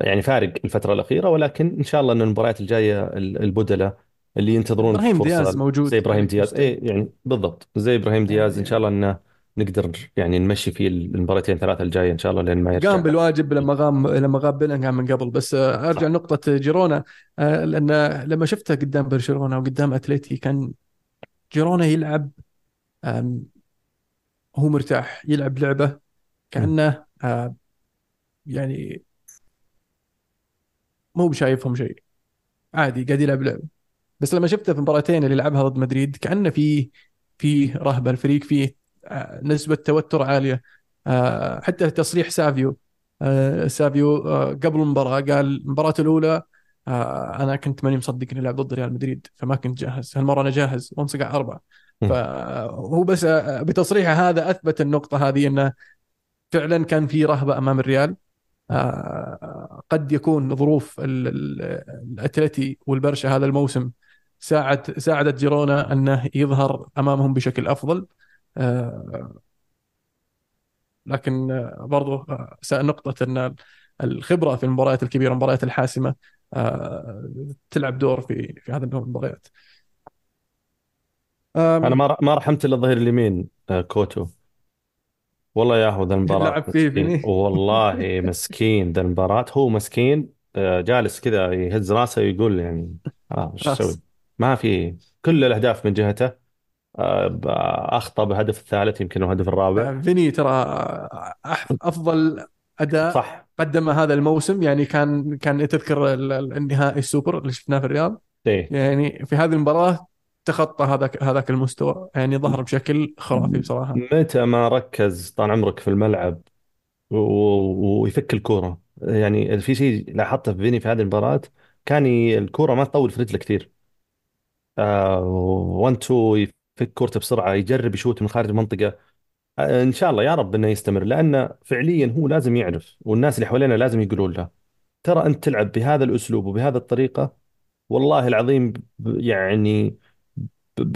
يعني فارق الفترة الأخيرة ولكن إن شاء الله أن المباريات الجاية ال- البدلة اللي ينتظرون إبراهيم دياز موجود زي إبراهيم عليك دياز. إيه يعني بالضبط زي إبراهيم دياز. إن شاء يعني الله أنه نقدر يعني نمشي فيه المباراتين ثلاثة الجاية إن شاء الله لين ما قام يرجع بالواجب لما غام لما غاب بيلينغهام من قبل. بس آه، أرجع صح. لنقطة جيرونا. آه، لأن لما شفته قدام برشلونة وقدام اتلتي كان جيرونا يلعب هو مرتاح يلعب. كأنه آه، يعني مو بشايفهم شيء. عادي قاعد يلعب لعبة. بس لما شفته في المباراتين اللي لعبها ضد مدريد كأنه في في رهبة. الفريق فيه آه، نسبة توتر عالية. آه، حتى تصريح سافيو. آه، سافيو قبل المباراة قال المباراة الأولى آه، أنا كنت ماني مصدق إني ألعب ضد ريال مدريد فما كنت جاهز. هالمرة أنا جاهز وانصقع مم. فهو بس بتصريحه هذا أثبت النقطة هذه أنه فعلا كان في رهبة أمام الريال. قد يكون ظروف ال- ال- الأتلتي والبرشا هذا الموسم ساعد ساعدت جيرونا أنه يظهر أمامهم بشكل أفضل. آه، لكن آه، برضو آه، نقطة أن الخبرة في المباريات الكبيرة المباريات الحاسمة آه، تلعب دور في في هذه المباريات. أنا ما رحمت إلا الظهير اليمين آه، كوتو. والله يا هو ذا المباراة لعب فيه مسكين. فيني والله مسكين ذا المباراة. هو مسكين آه، جالس كذا يهز راسه ويقول يعني وش خلاص. أسوي؟ ما في كل الأهداف من جهته. آه، ب- أخطأ بهدف الثالث يمكن الهدف الرابع. آه، فيني ترى أح- أفضل أداء صح. قدمه هذا الموسم. يعني كان كان تذكر ال- ال- النهائي السوبر اللي شفناه في الرياض. إيه. يعني في هذه المباراة تخطى هذاك هذاك المستوى. يعني ظهر بشكل خرافي بصراحة. متى ما ركز طال عمرك في الملعب ويفك الكورة. يعني في شيء لاحظته في فيني في هذه المباراة كان الكورة ما تطول في رجله كثير. آه 1 2 يفك كورته بسرعة يجرب يشوت من خارج المنطقة. آه إن شاء الله يا رب إنه يستمر لأنه فعليا هو لازم يعرف والناس اللي حوالينا لازم يقولون له ترى أنت تلعب بهذا الأسلوب وبهذه الطريقة؟ والله العظيم يعني ب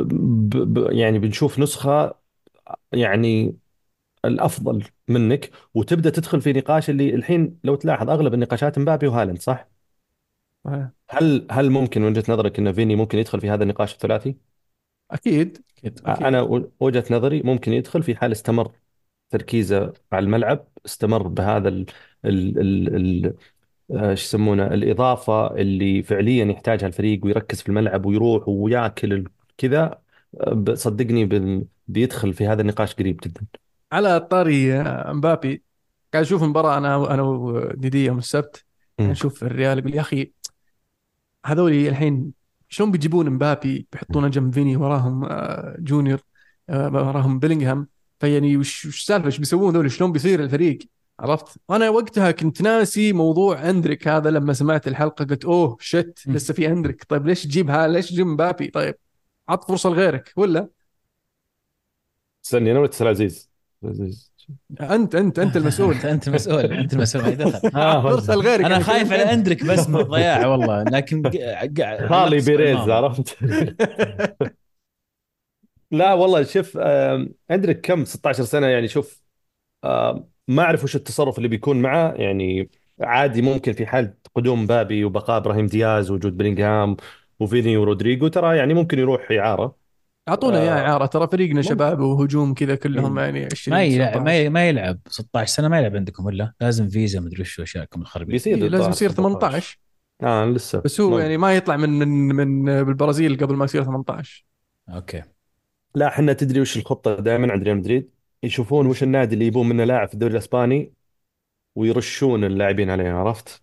ب ب يعني بنشوف نسخة يعني الأفضل منك وتبدأ تدخل في نقاش اللي الحين لو تلاحظ أغلب النقاشات مبابي وهالاند صح؟ هل هل ممكن من وجهة نظرك إن فيني ممكن يدخل في هذا النقاش الثلاثي؟ أكيد أكيد أكيد أنا وجهة نظري ممكن يدخل في حال استمر تركيزه على الملعب استمر بهذا ال ال ال ال آه، إيش يسمونه الإضافة اللي فعليا يحتاجها الفريق ويركز في الملعب ويروح وياكل كذا آه، ب- صدقني بال- بيدخل في هذا النقاش قريب جدا. على طاري آه، مبابي قاعد أشوف مباراة أنا أنا وديدي يوم السبت مم. نشوف الريال يقول يا أخي هذول الحين شلون بيجيبون مبابي؟ بيحطونه جنب فيني وراهم آه، جونيور آه، وراهم بيلينغهام. فيعني وش وش السالفه إيش بيسوون ذول شلون بيصير الفريق؟ عرفت؟ وأنا وقتها كنت ناسي موضوع أندريك هذا لما سمعت الحلقة قلت أوه شت. لسه في أندريك. طيب ليش تجيب ليش تجيب مبابي؟ طيب عط فرصة لغيرك ولا؟ استني أنا ولا تسال عزيز؟ عزيز. أنت أنت أنت المسؤول. أنت المسؤول أنت المسؤول. آه، ارسل غيرك أنا يعني خايف على أنت. اندرك بس من الضياع والله. لكن خالي بيريز. عرفت؟ لا والله شوف آم، عندك كم؟ 16 سنة يعني شوف آم، ما أعرف وش التصرف اللي بيكون معه. يعني عادي ممكن في حال قدوم بابي وبقاء إبراهيم دياز وجود بلينغهام وفيني ورودريجو ترى يعني ممكن يروح إعارة. أعطونا إياه آه، إعارة ترى فريقنا ممكن. شباب وهجوم كذا كلهم. يعني 20 ما يلعب 19 ما ما يلعب 16 سنة ما يلعب عندكم ولا لازم فيزا مدري وش أشياءكم الخربية. بيصير إيه، لازم يصير 18 18 آه لسه. بس هو ممكن. يعني ما يطلع من من من بالبرازيل قبل ما يصير 18 okay. لا إحنا تدري وش الخطة دائما عند ريال مدريد؟ يشوفون وش النادي اللي يبون منه لاعب في الدوري الإسباني ويرشون اللاعبين عليه عرفت؟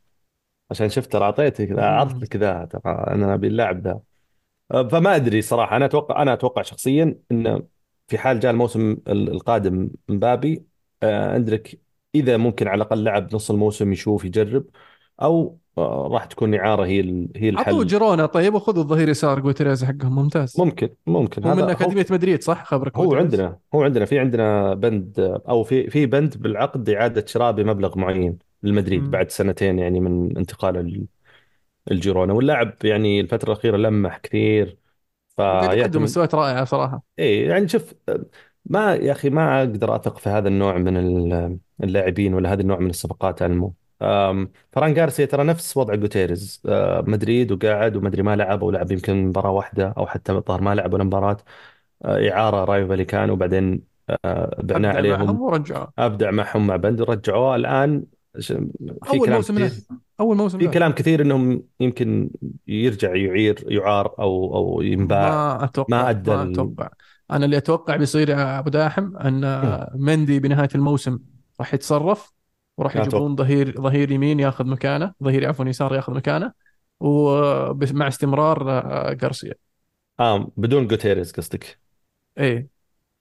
عشان شفت ترى اعطيتك مم. عرض لك ذا ترى أنا أبي اللاعب ذا. أه، فما أدري صراحة أنا أتوقع أنا أتوقع شخصيا إن في حال جاء الموسم ال- القادم مبابي آه، عندك إذا ممكن على الأقل لعب نص الموسم يشوف يجرب أو آه، راح تكون إعارة هي هي الحل. جيرونا طيب وخذوا الظهير يسار جوتيريز حقهم ممتاز. ممكن ممكن. هو من أكاديمية مدريد صح؟ خبرك هو جوتيريز؟ عندنا هو عندنا في عندنا بند أو في في بند بالعقد إعادة شراء بمبلغ معين. للمدريد. بعد سنتين يعني من انتقاله ال- الجيرونا واللاعب يعني الفترة الأخيرة لمح كثير وقاعد يقدم فيعتمد مستويات رائعة صراحة. إيه يعني شوف ما يا أخي ما أقدر أثق في هذا النوع من ال- اللاعبين ولا هذا النوع من الصفقات ألمو. فران جارسيا ترى نفس وضع جوتيريز أه، مدريد وقاعد ومدري ما لعب أو لعب يمكن مباراة واحدة أو حتى الظاهر ما لعب ولا مباراة. أه، إعارة رايو فاليكانو وبعدين بعناه أبدع معهم عليهم. ورجعوه. أبدع معهم مع بند ورجعوه الآن في أول كلام موسم أول موسم في كلام كثير إنهم يمكن يرجع يعير يعار أو أو ينباع. ما أتوقع ما ما, ادى ال- أتوقع. أنا اللي أتوقع بيصير يا أبو داحم أن مندي بنهاية الموسم راح يتصرف وراح يجيبون ظهير ظهير يمين ياخذ مكانه ظهير عفوا يسار ياخذ مكانه ومع استمرار آه، غارسيا آه بدون جوتيريز قصدك. إيه.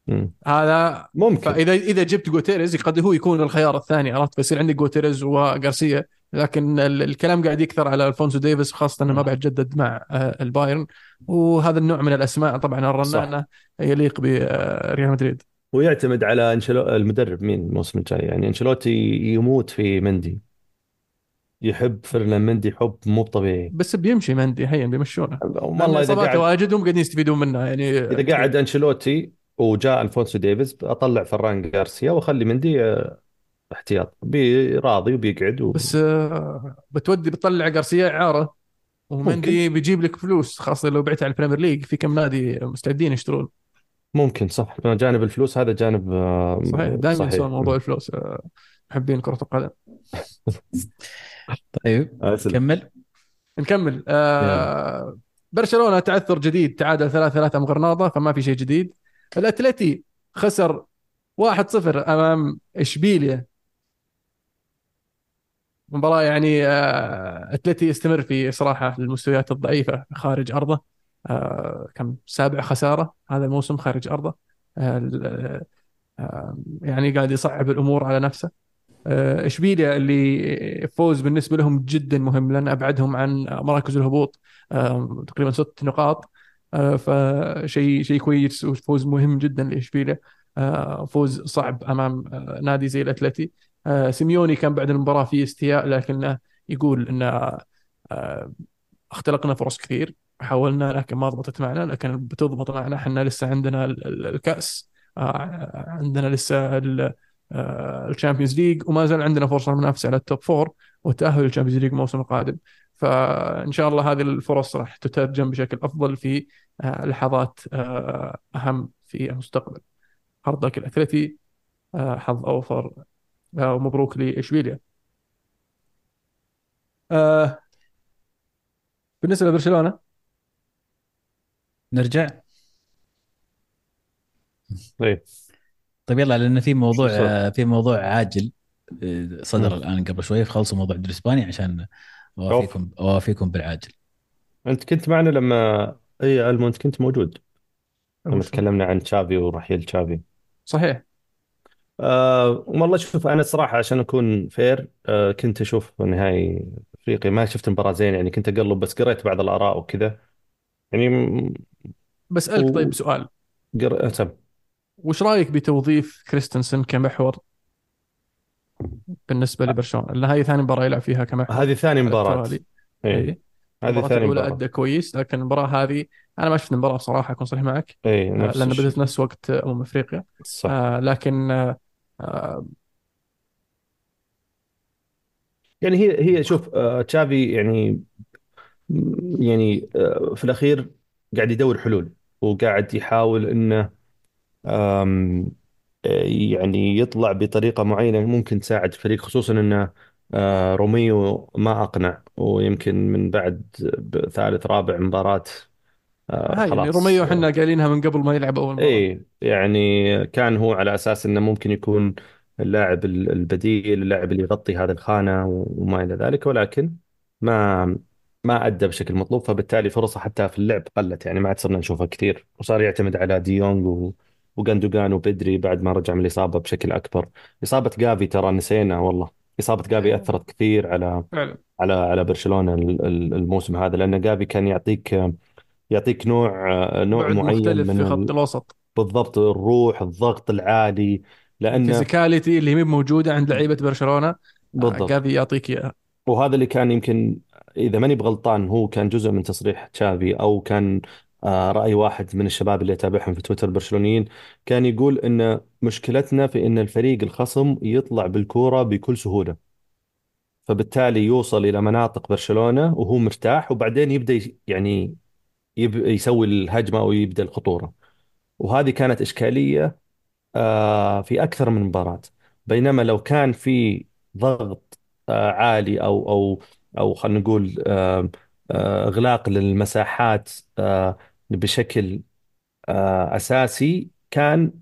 مم. هذا ممكن. فإذا إذا جبت جوتيريز قد هو يكون الخيار الثاني عرفت؟ فيصير عندك جوتيريز وغارسيا لكن ال- الكلام قاعد يكثر على ألفونسو ديفيس خاصة أنه ما بعد جدد مع آه، البايرن. وهذا النوع من الأسماء طبعا الرنانة يليق بريال مدريد. ويعتمد على انشلو المدرب مين الموسم الجاي؟ يعني أنشيلوتي يموت في مندي. يحب فرنان مندي حب مو طبيعي. بس بيمشي مندي هيا بيمشونه. والله إذا قاعد واجد وهم قاعدين يستفيدون منها يعني إذا قاعد أنشيلوتي وجاء ألفونسو ديفيز أطلع فران غارسيا وأخلي مندي آه، احتياط بي راضي وبيقعد و... بس آه، بتودي بتطلع غارسيا إعارة ومندي بيجيب لك فلوس خاصة لو بعتها على ال Premier League في كم نادي مستعدين يشترون. ممكن صح جانب الفلوس هذا جانب صحيح دائما صحيح. ينسون موضوع الفلوس آه، محبين كرة القدم. طيب أسلم. كمل نكمل آه برشلونة تعثر جديد تعادل 3 3 أمام غرناطه فما في شيء جديد. الأتلتي خسر 1-0 أمام إشبيليا. مباراة يعني آه، أتلتي يستمر في صراحة المستويات الضعيفة خارج أرضه. آه، كم؟ سابع خسارة هذا الموسم خارج أرضه. آه، يعني قاعد يصعب الأمور على نفسه. إشبيليا اللي فوز بالنسبة لهم جدا مهم لأن أبعدهم عن مراكز الهبوط. تقريبا ست نقاط. فشيء شيء كويس وفوز مهم جدا لإشبيليا. آه، فوز صعب أمام آه، نادي زي الأتلتي. آه، سيميوني كان بعد المباراة في استياء لكنه يقول إن آه، اختلقنا فرص كثير حاولنا لكن ما ضبطت معنا لكن بتضبط معنا إحنا لسه عندنا ال- ال- الكأس آه، عندنا لسه ال- ال Champions League وما زال عندنا فرصة للمنافسه على ال top four والتاهل لل Champions League الموسم القادم فإن شاء الله هذه الفرص راح تترجم بشكل أفضل في آه، لحظات آه، أهم في المستقبل. hard luck لأتلتي آه، حظ أوفر ومبروك لإشبيليا. بالنسبة لبرشلونة؟ نرجع. طيب. طيب يلا لأن في موضوع في موضوع عاجل صدر. الآن قبل شوي. خلصوا موضوع الدوري الإسباني عشان اوافيكم اوافيكم بالعاجل أنت كنت معنا لما إي المو أنت كنت موجود. لما؟ تكلمنا عن تشافي ورحيل تشافي. صحيح. أه والله شوف أنا الصراحه عشان أكون فير أه كنت أشوف نهائي إفريقيا. ما شفت مباراة زين يعني كنت أقلب بس قريت بعض الآراء وكذا. يعني م- بسألك و- طيب سؤال. قر... سم وش رأيك بتوظيف كريستنسن كمحور؟ بالنسبة لبرشلونة. لأن هذه ثاني مباراة يلعب فيها كما هذه ثاني التوالي. اي اي هذه ثاني الأولى مباراة. أدى كويس لكن المباراة هذه أنا ما شفت المباراة بصراحه أكون صريح معك. اي آه، نفس لأن بدأت نفس وقت أمم أفريقيا. صح. آه، لكن آه، آه، يعني هي هي شوف آه، تشافي يعني يعني آه، في الأخير قاعد يدور حلول. وقاعد يحاول إنه يعني يطلع بطريقة معينة ممكن تساعد الفريق خصوصا انه آه، روميو ما أقنع ويمكن من بعد ثالث رابع مباراة آه، هاي يعني خلاص. روميو إحنا قايلينها من قبل ما يلعب أول مباراة. اي يعني كان هو على أساس إنه ممكن يكون اللاعب ال- البديل اللاعب اللي يغطي هذه الخانة وما إلى ذلك ولكن ما ما أدى بشكل مطلوب فبالتالي فرصة حتى في اللعب قلت. يعني ما عاد صرنا نشوفها كثير وصار يعتمد على ديونج و وجندوجان وبدري بعد ما رجع من الإصابة بشكل أكبر. إصابة جافي ترى نسينا والله. إصابة جافي إيه، أثرت كثير على فعلا. على على برشلونة ال- ال- الموسم هذا لأن جافي كان يعطيك يعطيك نوع نوع معين مختلف من في خط ال... الوسط. بالضبط الروح الضغط العالي لأنه ال physicality اللي هي موجودة عند لعيبة برشلونة. آه، بالضبط. جافي يعطيك إياها. وهذا اللي كان يمكن إذا ماني بغلطان هو كان جزء من تصريح تشافي أو كان آه، رأي واحد من الشباب اللي أتابعهم في تويتر البرشلونيين كان يقول إن مشكلتنا في إن الفريق الخصم يطلع بالكورة بكل سهولة فبالتالي يوصل إلى مناطق برشلونة وهو مرتاح وبعدين يبدأ يعني يب... يسوي الهجمة أو يبدأ الخطورة. وهذه كانت إشكالية آه، في أكثر من مباراة. بينما لو كان في ضغط آه، عالي أو أو أو خلينا نقول آه، إغلاق للمساحات آه، بشكل آه، أساسي كان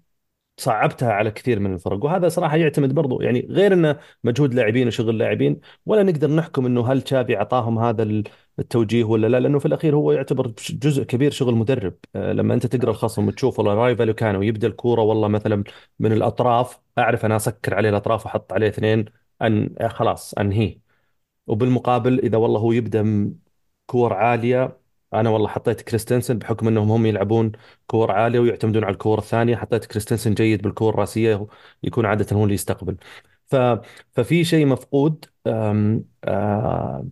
صعبتها على كثير من الفرق. وهذا صراحة يعتمد برضو يعني غير إنه مجهود لاعبين وشغل لاعبين ولا نقدر نحكم إنه هل تشافي اعطاهم هذا ال- التوجيه ولا لا لأنه في الأخير هو يعتبر جزء كبير شغل مدرب. لما أنت تقرأ الخصم وتشوف والله راي فالوكانو يبدأ الكورة والله مثلا من الأطراف أعرف أنا أسكر عليه الأطراف وأحط عليه اثنين ان خلاص أنهيه. وبالمقابل إذا والله هو يبدأ كور عالية. أنا والله حطيت كريستنسن بحكم إنهم هم يلعبون كور عالية ويعتمدون على الكور الثانية. حطيت كريستنسن جيد بالكور الرأسية يكون عادة هو اللي يستقبل. ف ففي شيء مفقود أم، آه،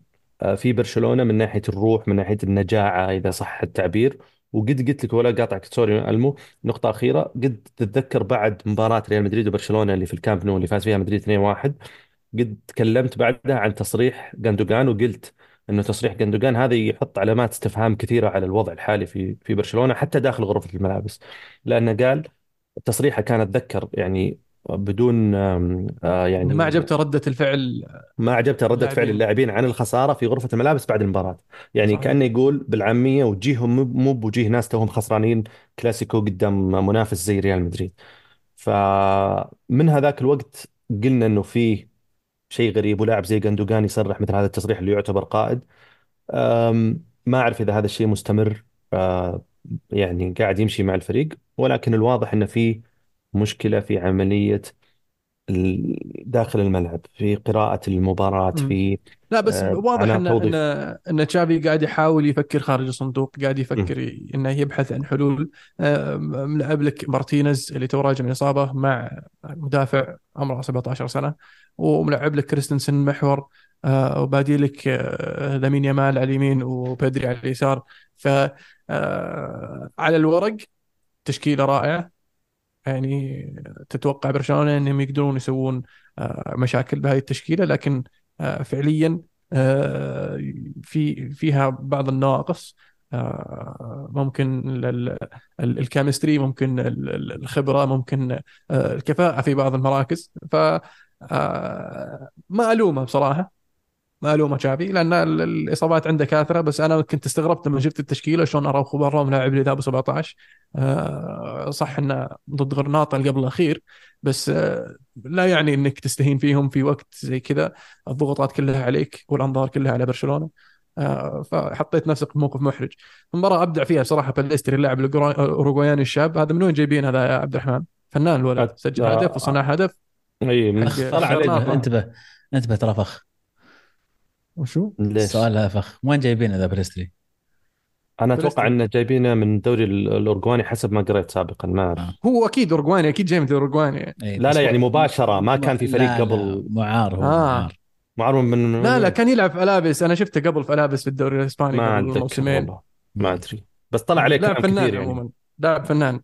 في برشلونة من ناحية الروح من ناحية النجاعة إذا صح التعبير. وقد قلت لك ولا قاطعك sorry ألمو. نقطة أخيرة قد تتذكر بعد مباراة ريال مدريد وبرشلونة اللي في الكامب نو اللي فاز فيها مدريد 2-1 قد تكلمت بعدها عن تصريح جندوجان وقلت إنه تصريح جندوجان هذا يحط علامات استفهام كثيرة على الوضع الحالي في في برشلونة حتى داخل غرفة الملابس. لأنه قال تصريحه كان أتذكر يعني بدون آه إن ما يعني عجبته ردة الفعل ما عجبته ردة فعل اللاعبين. عن الخسارة في غرفة الملابس بعد المباراة. يعني صحيح. كأنه يقول بالعامية وجيههم مو مو بوجيه ناس توهم خسرانين كلاسيكو قدام منافس زي ريال مدريد. فمن هذاك الوقت قلنا إنه في شيء غريب ولاعب زي جندوجان يصرح مثل هذا التصريح اللي يعتبر قائد ما أعرف إذا هذا الشيء مستمر أه، يعني قاعد يمشي مع الفريق ولكن الواضح أنه في مشكلة في عملية ال- داخل الملعب في قراءة المباراة مم. في لا بس أه، واضح ان ان إن تشافي قاعد يحاول يفكر خارج الصندوق قاعد. يفكر ي- إنه يبحث عن حلول. آه، ملعب لك مارتينيز اللي تو راجع من إصابة مع مدافع عمره 17 سنة وملعب لك كريستنسن محور آه، وبادي لك آه، لامين يامال على اليمين وبيدري على اليسار. ف آه، على الورق تشكيلة رائعة. يعني تتوقع برشلونة إنهم يقدرون يسوون آه، مشاكل بهذه التشكيلة لكن آه، فعليا آه، في فيها بعض النواقص. آه، ممكن ال- ال- ال- ال chemistry ممكن ال- ال- الخبرة ممكن آه، الكفاءة في بعض المراكز. ف آه، ما ألومه بصراحة. ما الومه تشافي لأن ال- الإصابات عنده كاثرة بس أنا كنت استغربت لما شفت التشكيلة شلون اراوخو برا وملاعب اللي ذا 17 آه صح إنه ضد غرناطة قبل الأخير بس آه لا يعني إنك تستهين فيهم في وقت زي كذا. الضغوطات كلها عليك والأنظار كلها على برشلونة. آه فحطيت نفسك في موقف محرج. المباراه أبدع فيها بصراحة بيليستري اللاعب الاوروغوياني الشاب. هذا من وين جايبين هذا يا عبد الرحمن؟ فنان الولد سجل هدف وصنع هدف. اي طلع انتبه انتبه ترى فخ. وشو؟ ليش؟ السؤال هذا فخ وين جايبين ذا بيليستري؟ أنا. أتوقع إنه جايبينه من الدوري ال- الاورجواني حسب ما قريت سابقا ما اعرف آه. هو أكيد اورجواني أكيد جاي من اورجواني يعني. إيه، لا لا يعني مباشرة ما كان في فريق لا، لا، قبل. معار هو آه. معار. معروف من من لا لا كان يلعب في الابس أنا شفته قبل في الابس في الدوري الإسباني ما قبل أتذكر موسمين والله ما أدري. بس طلع عليه لاعب كلام فنان كثير يعني. عموما. لاعب فنان.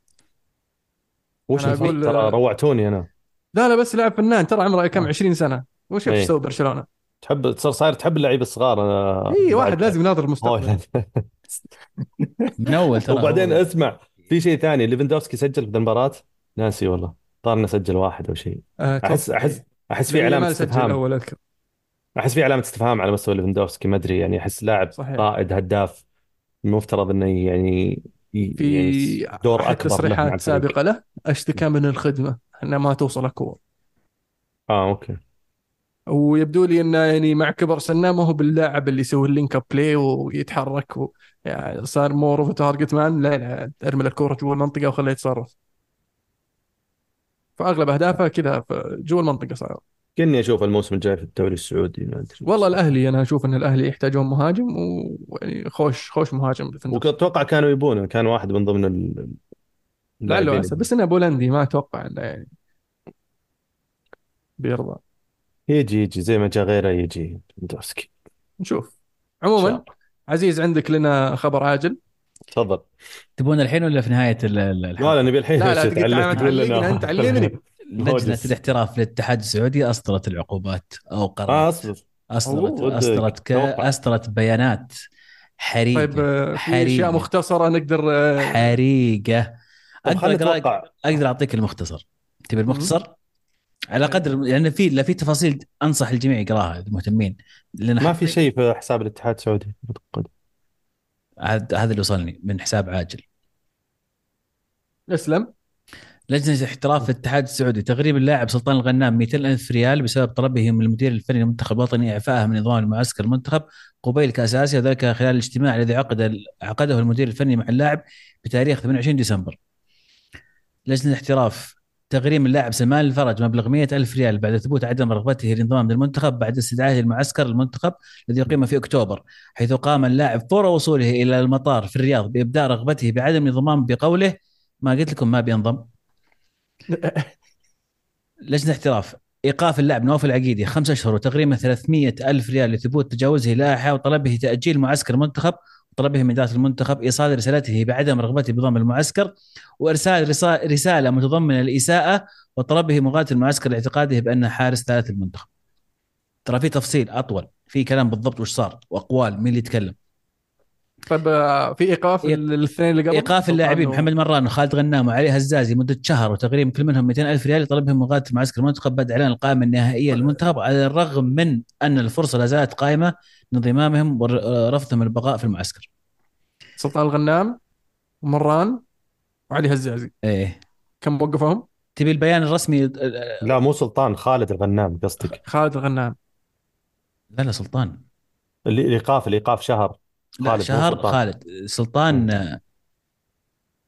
وش أنا أقول- ترى روعتوني أنا. لا لا بس لاعب فنان. ترى عمره كم؟ آه. 20 سنة. وشوف إيش. سوى برشلونة؟ تحب تصير صاير تحب اللعيبه الصغار أنا إي واحد بعد- لازم يناظر المستقبل من اول ترى وبعدين هو- اسمع في شيء ثاني ليفندوفسكي سجل في المباراة؟ ناسي والله. طار إنه سجل واحد أو شيء. آه، احس احس أحس في علامة ما سجل استفهام. الأول اذكر أحس في علامة استفهام على مستوى ليفندوفسكي ما أدري يعني أحس لاعب صحيح. قائد هداف المفترض إنه يعني ي- في يعني دور أكبر تصريحات. سابقة له أشتكى من الخدمة إنه ما توصل كور آه أوكي. ويبدو لي إنه يعني مع كبر سنه ما هو باللاعب اللي يسوي ال link up play ويتحرك و... يعني صار more of target man لا لا أرمي الكورة جوا المنطقة وخليه يتصرف. فأغلب أهدافه كذا جوا المنطقة صار. كني أشوف الموسم الجاي في الدوري السعودي ما أدري. والله الأهلي أنا أشوف إن الأهلي يحتاجون مهاجم ويعني خوش خوش مهاجم وأتوقع كانوا يبونه كان واحد من ضمن ال- لعله عسى بس إنه بولندي ما أتوقع إنه يعني بيرضى. يجي يجي زي ما جاء غيره يجي ليفندوفسكي نشوف إن شاء عموما الله. عزيز عندك لنا خبر عاجل تفضل تبون الحين ولا في نهاية ال- ال- لا الحلقة؟ لا نبي الحين لا لا أنت، علمني. لجنة. الاحتراف للاتحاد السعودي اصدرت العقوبات أو آه قررت أصبر اصدرت أوه. اصدرت ك... توقع. اصدرت بيانات حريقة طيب آه، في حريقة. اشياء مختصرة نقدر آه، حريقة طب أقدر خلينا أقرأ- نتوقع أقدر أعطيك المختصر تبي المختصر؟ على قدر لأن في لا في تفاصيل أنصح الجميع يقراها اذا مهتمين لأن ما في شيء في حساب الاتحاد السعودي. هذا هذا اللي وصلني من حساب عاجل. أسلم. لجنة الاحتراف في الاتحاد السعودي تغريب اللاعب سلطان الغنام 200 ألف ريال بسبب طلبه من المدير الفني للمنتخب الوطني إعفائه من نظام المعسكر المنتخب قبيل كأس آسيا وذلك خلال الاجتماع الذي عقد عقده المدير الفني مع اللاعب بتاريخ 28 ديسمبر. لجنة الاحتراف تغريم اللاعب سلمان الفرج مبلغ 100 ألف ريال بعد ثبوت عدم رغبته للانضمام للمنتخب بعد استدعائه للمعسكر المنتخب الذي يقيم في أكتوبر حيث قام اللاعب فور وصوله إلى المطار في الرياض بإبداء رغبته بعدم الانضمام بقوله ما قلت لكم ما بينضم لجنة احتراف إيقاف اللاعب نواف العقيدي خمسة أشهر وتغريمه 300 ألف ريال لثبوت تجاوزه لائحة وطلبه تأجيل معسكر المنتخب وطلبه من إدارة المنتخب إيصال رسالته بعدم رغبته بضم المعسكر وإرسال رسا- رسالة متضمنة الاساءه وطلبه مغادرة المعسكر لاعتقاده بأنه حارس ثالث المنتخب. ترى في تفصيل أطول في كلام بالضبط وش صار وأقوال مين اللي يتكلم طيب آه، في إيقاف للاثنين اللي قبل؟ إيقاف اللاعبين و- محمد مران وخالد غنام وعلي هزازي مدة شهر وتغريم كل منهم 200 ألف ريال لطلبهم مغادرة معسكر المنتخب بعد إعلان القائمة النهائية للمنتخب على الرغم من أن الفرصة لا زالت قائمة لانضمامهم ورفضهم البقاء في المعسكر. سلطان الغنام ومران وعلي هزازي إيه. كم وقفهم؟ تبي البيان الرسمي؟ لا مو سلطان خالد الغنام قصدك. خالد الغنام. لا لا سلطان. اللي- الإيقاف الإيقاف شهر. خالد، شهر سلطان. خالد. سلطان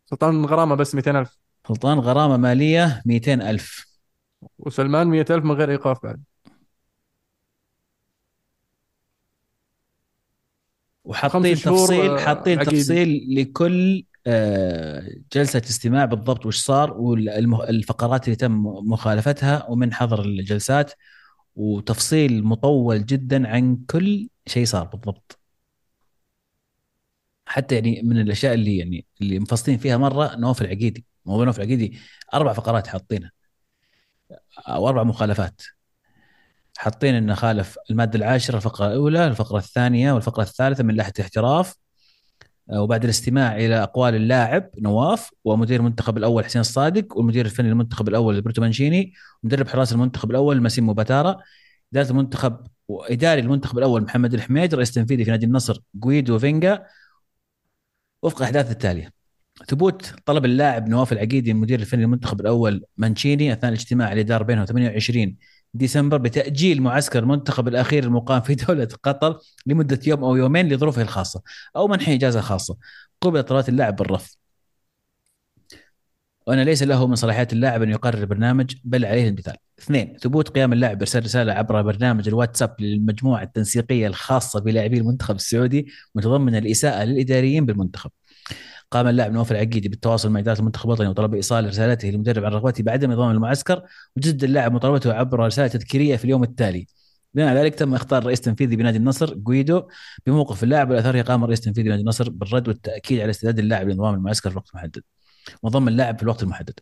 سلطان غرامة بس 200000 سلطان غرامة مالية 200 ألف. وسلمان 100000 من غير إيقاف بعد. وحاطين تفصيل آه، حاطين. تفصيل لكل آه، جلسة استماع بالضبط وش صار والفقرات اللي تم مخالفتها ومن حضر الجلسات وتفصيل مطول جدا عن كل شيء صار بالضبط. حتى يعني من الأشياء اللي يعني اللي مفصلين فيها مرة نواف العقيدي موضوع نواف العقيدي أربع فقرات حاطينها أو أربع مخالفات. حاطين إنه خالف المادة العاشرة الفقرة الأولى الفقرة الثانية والفقرة الثالثة من لائحة الاحتراف. آه، وبعد الاستماع إلى أقوال اللاعب نواف ومدير المنتخب الأول حسين الصادق والمدير الفني للمنتخب الأول روبرتو مانشيني ومدرب حراس المنتخب الأول ماسيمو باتارا إدارة المنتخب واداري المنتخب الأول محمد الحميد رئيس تنفيذي في نادي النصر جويدو فينجا. وفق الاحداث التالية. ثبوت طلب اللاعب نواف العقيدي المدير الفني للمنتخب الأول مانشيني أثناء الاجتماع اللي دار بينهم 28 ديسمبر بتأجيل معسكر المنتخب الأخير المقام في دولة قطر لمدة يوم أو يومين لظروفه الخاصة أو منح إجازة خاصة. قبل طلبات اللاعب بالرفض. وأن ليس له من صلاحيات اللاعب أن يقرر البرنامج بل عليه الامتثال. اثنين ثبوت قيام اللاعب بإرسال رسالة عبر برنامج الواتساب للمجموعة التنسيقية الخاصة بلاعبي المنتخب السعودي متضمن الإساءة للإداريين بالمنتخب. قام اللاعب نوف العقيدي بالتواصل مع إدارة المنتخب الوطني وطلب إيصال رسالته للمدرب عن رغبته بعدم نظام المعسكر وجدد اللاعب مطالبته عبر رسالة تذكيرية في اليوم التالي. بناء على ذلك تم اختار رئيس تنفيذي بنادي النصر جويدو بموقف اللاعب والأثار قام رئيس تنفيذي بنادي النصر بالرد والتأكيد على استعداد اللاعب لنظام المعسكر في وقت محدد. وضم اللاعب في الوقت المحدد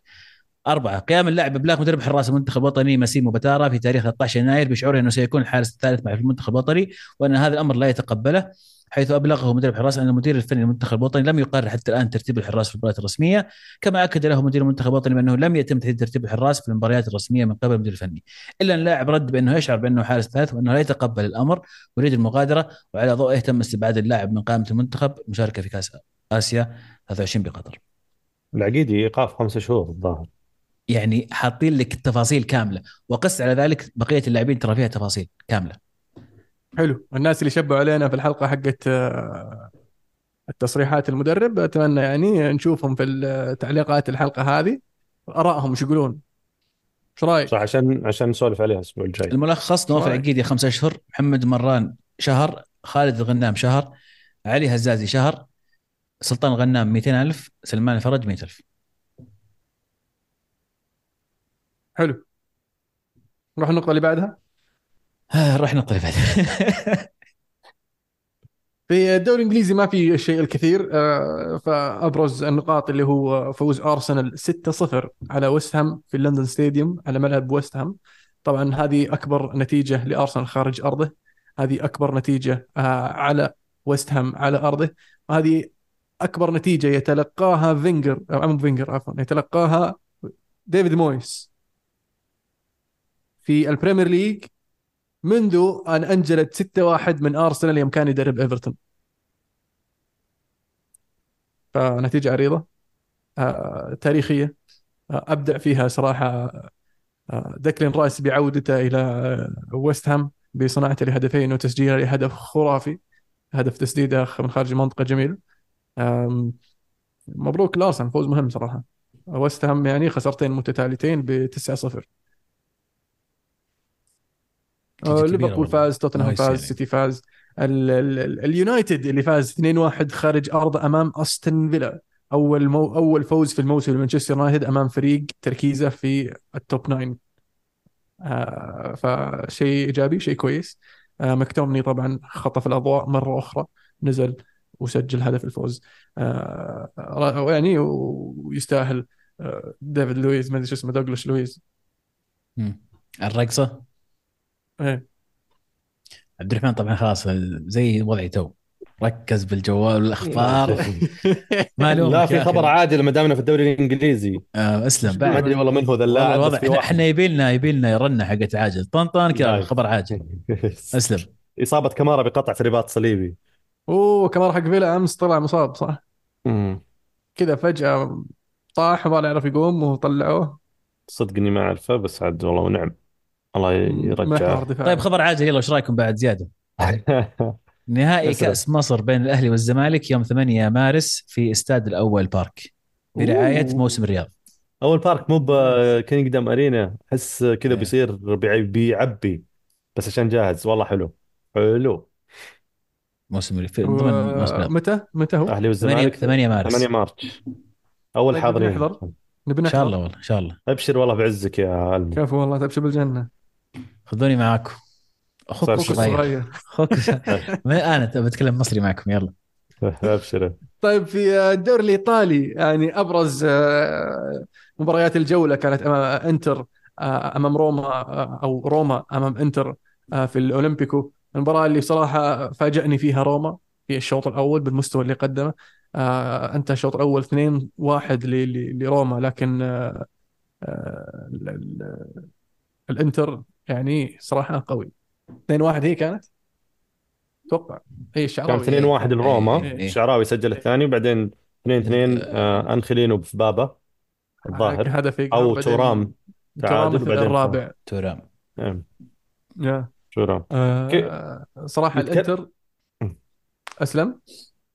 أربعة قيام اللاعب بإبلاغ مدرب حراس المنتخب الوطني مسيمو بتارا في تاريخ 13 يناير بشعوره أنه سيكون الحارس الثالث مع المنتخب الوطني وأن هذا الأمر لا يتقبله حيث أبلغه مدرب الحراس أن المدير الفني للمنتخب الوطني لم يقرر حتى الآن ترتيب الحراس في المباريات الرسمية، كما أكد له مدير المنتخب الوطني بأنه لم يتم تحديد ترتيب الحراس في المباريات الرسمية من قبل المدير الفني، إلا أن اللاعب رد بأنه يشعر بأنه حارس ثالث وأنه لا يتقبل الأمر ويريد المغادرة وعلى ضوءه تم استبعاد اللاعب من قائمة المنتخب مشاركة في كأس آسيا 23 بقطر. العقيدي ايقاف خمسة شهور الظاهر يعني حاطين لك التفاصيل كاملة وقس على ذلك بقية اللاعبين ترى فيها تفاصيل كاملة. حلو الناس اللي شبوا علينا في الحلقة حقت آه، التصريحات المدرب أتمنى يعني نشوفهم في تعليقات الحلقة هذه آرائهم إيش يقولون إيش رأيك؟ صح عشان عشان نسولف عليها الأسبوع الجاي الملخص نواف؟ العقيدي خمسة أشهر محمد مران شهر خالد الغنام شهر علي هزازي شهر سلطان الغنام 200000 سلمان الفرج 100000 حلو. نروح النقطه اللي بعدها؟ آه، رحنا الطريق بعد في الدوري الإنجليزي ما في الشيء الكثير آه، فأبرز النقاط اللي هو فوز أرسنال 6-0 على ويست هام في London Stadium على ملعب ويست هام. طبعا هذه أكبر نتيجة لأرسنال خارج أرضه. هذه أكبر نتيجة آه، على ويست هام على أرضه. وهذه أكبر نتيجة يتلقاها فينجر أو مو فينجر عفوا يتلقاها ديفيد مويس في ال Premier League منذ أن انجلد 6-1 من أرسنال يوم كان يدرب إيفرتون. فنتيجة عريضة آه، تاريخية آه، أبدع فيها صراحة آه، ديكلين رايس بعودته إلى ويست هام بصناعته لهدفين وتسجيله لهدف خرافي هدف تسديده من خارج المنطقة جميل. مبروك لأرسنال فوز مهم صراحة. ويست هام يعني خسارتين متتاليتين ب 9-0 نتيجة آه، كبيرة ليفربول. فاز توتنهام فاز يعني. سيتي فاز. ال- ال- ال- اليونايتد اللي فاز 2-1 خارج ارضه أمام أستون فيلا. أول مو أول فوز في الموسم لمانشستر يونايتد أمام فريق تركيزه في ال top 9 آه فشيء إيجابي شيء كويس. آه مكتوميني طبعا خطف الأضواء مرة أخرى. نزل وسجل هدف الفوز. آه را- يعني ويستاهل آه ديفيد لويز ما أدري شو اسمه دوغلاس لويز. الرقصة؟ إيه. عبد الرحمن طبعا خلاص زي وضعي تو. ركز بالجوال والاخبار ما لا في. خبر عادل ما دامنا في الدوري الإنجليزي. آه أسلم. ما أدري والله من هو ذا اللاعب في إحنا, يبي لنا يبي لنا رنه حقت عاجل. طن طن كذا. خبر عاجل. أسلم. إصابة كمارا بقطع رباط صليبي. أوه كمان حق فيلا أمس طلع مصاب صح؟ مم. كذا فجأة طاح وما يعرف يقوم وطلعوه صدق إني ما أعرفه بس عاد والله ونعم. الله يرجعه. طيب خبر عاجل يلا إيش رأيكم بعد زيادة؟ نهائي. كأس مصر بين الأهلي والزمالك يوم 8 مارس في استاد الأول بارك. برعاية أوه. موسم الرياض. أول بارك مو بكينجدم ارينا احس كذا إيه. بيصير بيع- بيعبي بس عشان جاهز. والله حلو. حلو. موسم الرياض في ضمن موسم الرياض متى؟ متى هو؟ أهلي 8 والزمالك 8 مارس. 8 مارس. أول حاضرين. نحضر. نبي إن شاء الله والله إن شاء الله. أبشر والله بعزك يا علم. كفو والله تبشر بالجنة. خذوني معاكم. أخوك صغير. الصغير أخوك ما أنا بتكلم مصري معكم يلا. ابشر طيب في الدوري الإيطالي يعني أبرز آه، مباريات الجولة كانت أمام إنتر آه، أمام روما آه، أو روما أمام إنتر في الأولمبيكو. المباراة اللي بصراحة فاجأني فيها روما في الشوط الأول بالمستوى اللي قدمه. آه، انتهى الشوط الأول 2 1 لروما لكن آه، آه، ال- ال- الإنتر يعني صراحة قوي. 2 1 هي كانت؟ أتوقع. هي الشعراوي. كان 2 1 لروما. إيه، إيه. الشعراوي سجل الثاني وبعدين 2 2 آه انخلينو في بابا الظاهر. هدف أو تورام. تورام تعادل الرابع. تورام. نعم. يا. تورام آه صراحة يتك- الانتر أسلم.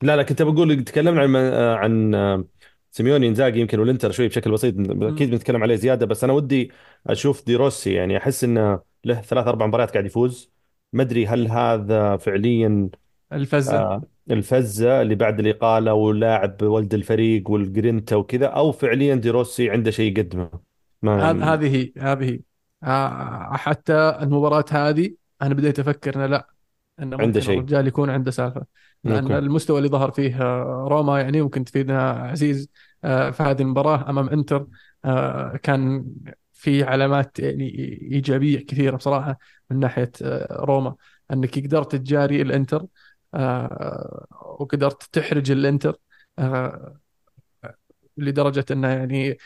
لا لا كنت بقول تكلمنا عن عن سيموني إنزاجي يمكن والإنتر شوي بشكل بسيط أكيد بنتكلم عليه زيادة بس أنا ودي أشوف دي روسي يعني أحس إنه له ثلاث أربع مباريات قاعد يفوز. ما أدري هل هذا فعليا الفزة. آه الفزة اللي بعد الاقاله ولاعب ولد الفريق والجرينتا وكذا أو فعليا دي روسي عنده شيء يقدمه. هذه هذه هذه آه، حتى المباراة هذه أنا بديت أفكر إنه لا إنه عنده ممكن شيء. الرجال يكون عنده سالفة لأن okay. المستوى اللي ظهر فيه آه، روما يعني ممكن تفيدنا عزيز آه، في هذه المباراة أمام إنتر آه، كان في علامات يعني إيجابية كثيرة بصراحة من ناحية آه، روما أنك قدرت تجاري الإنتر آه، وقدرت تحرج الإنتر آه، لدرجة أنه يعني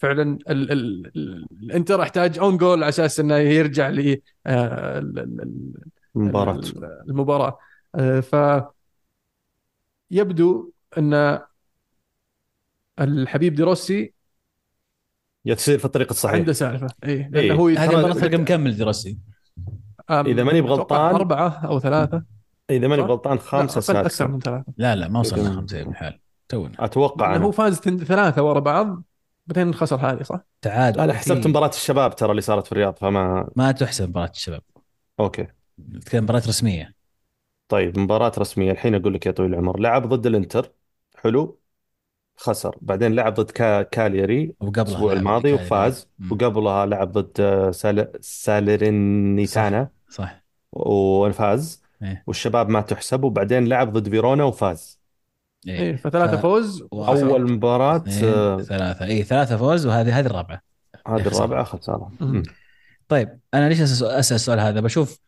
فعلا ال ال ال الانتر احتاج own goal على أساس إنه يرجع ل آه، ال- ال- ال- مباراه ال- المباراة. آه، ف يبدو إن الحبيب دي روسي يا تصير في الطريق الصحيح. عنده سالفة. اي إيه. لأنه هو هذه المباراه فرق مكمل دي روسي آم، إذا ماني بغلطان- أربعة أو ثلاثة. إذا ماني صح؟ غلطان لا خامسه أقل أكثر سادسه من ثلاثة. لا لا ما وصلنا خمسة الحال تونا. أتوقع لأنه هو فاز ثلاثة ورا بعض. بعدين خسر هذه صح؟ تعادل. أنا حسبت في- مباراة الشباب ترى اللي صارت في الرياض فما ما تحسب مباراة الشباب. okay. نتكلم مباراة رسمية. طيب مباراة رسمية. الحين أقول لك يا طويل العمر. لعب ضد الإنتر. حلو. خسر. بعدين لعب ضد كا... كالياري وقبلها الأسبوع لعب الماضي وفاز. مم. وقبلها لعب ضد سال... سالرينيتانا. صح. وفاز إيه. والشباب ما تحسب. وبعدين لعب ضد فيرونا وفاز. إيه. فثلاثة ف- فوز وأول أول مباراة اثنين آه، ثلاثة اي ثلاثة فوز وهذه هذه الرابعة هذه خسارة. الرابعة خسارة مم. مم. طيب أنا ليش اسال أسأل السؤال هذا بشوف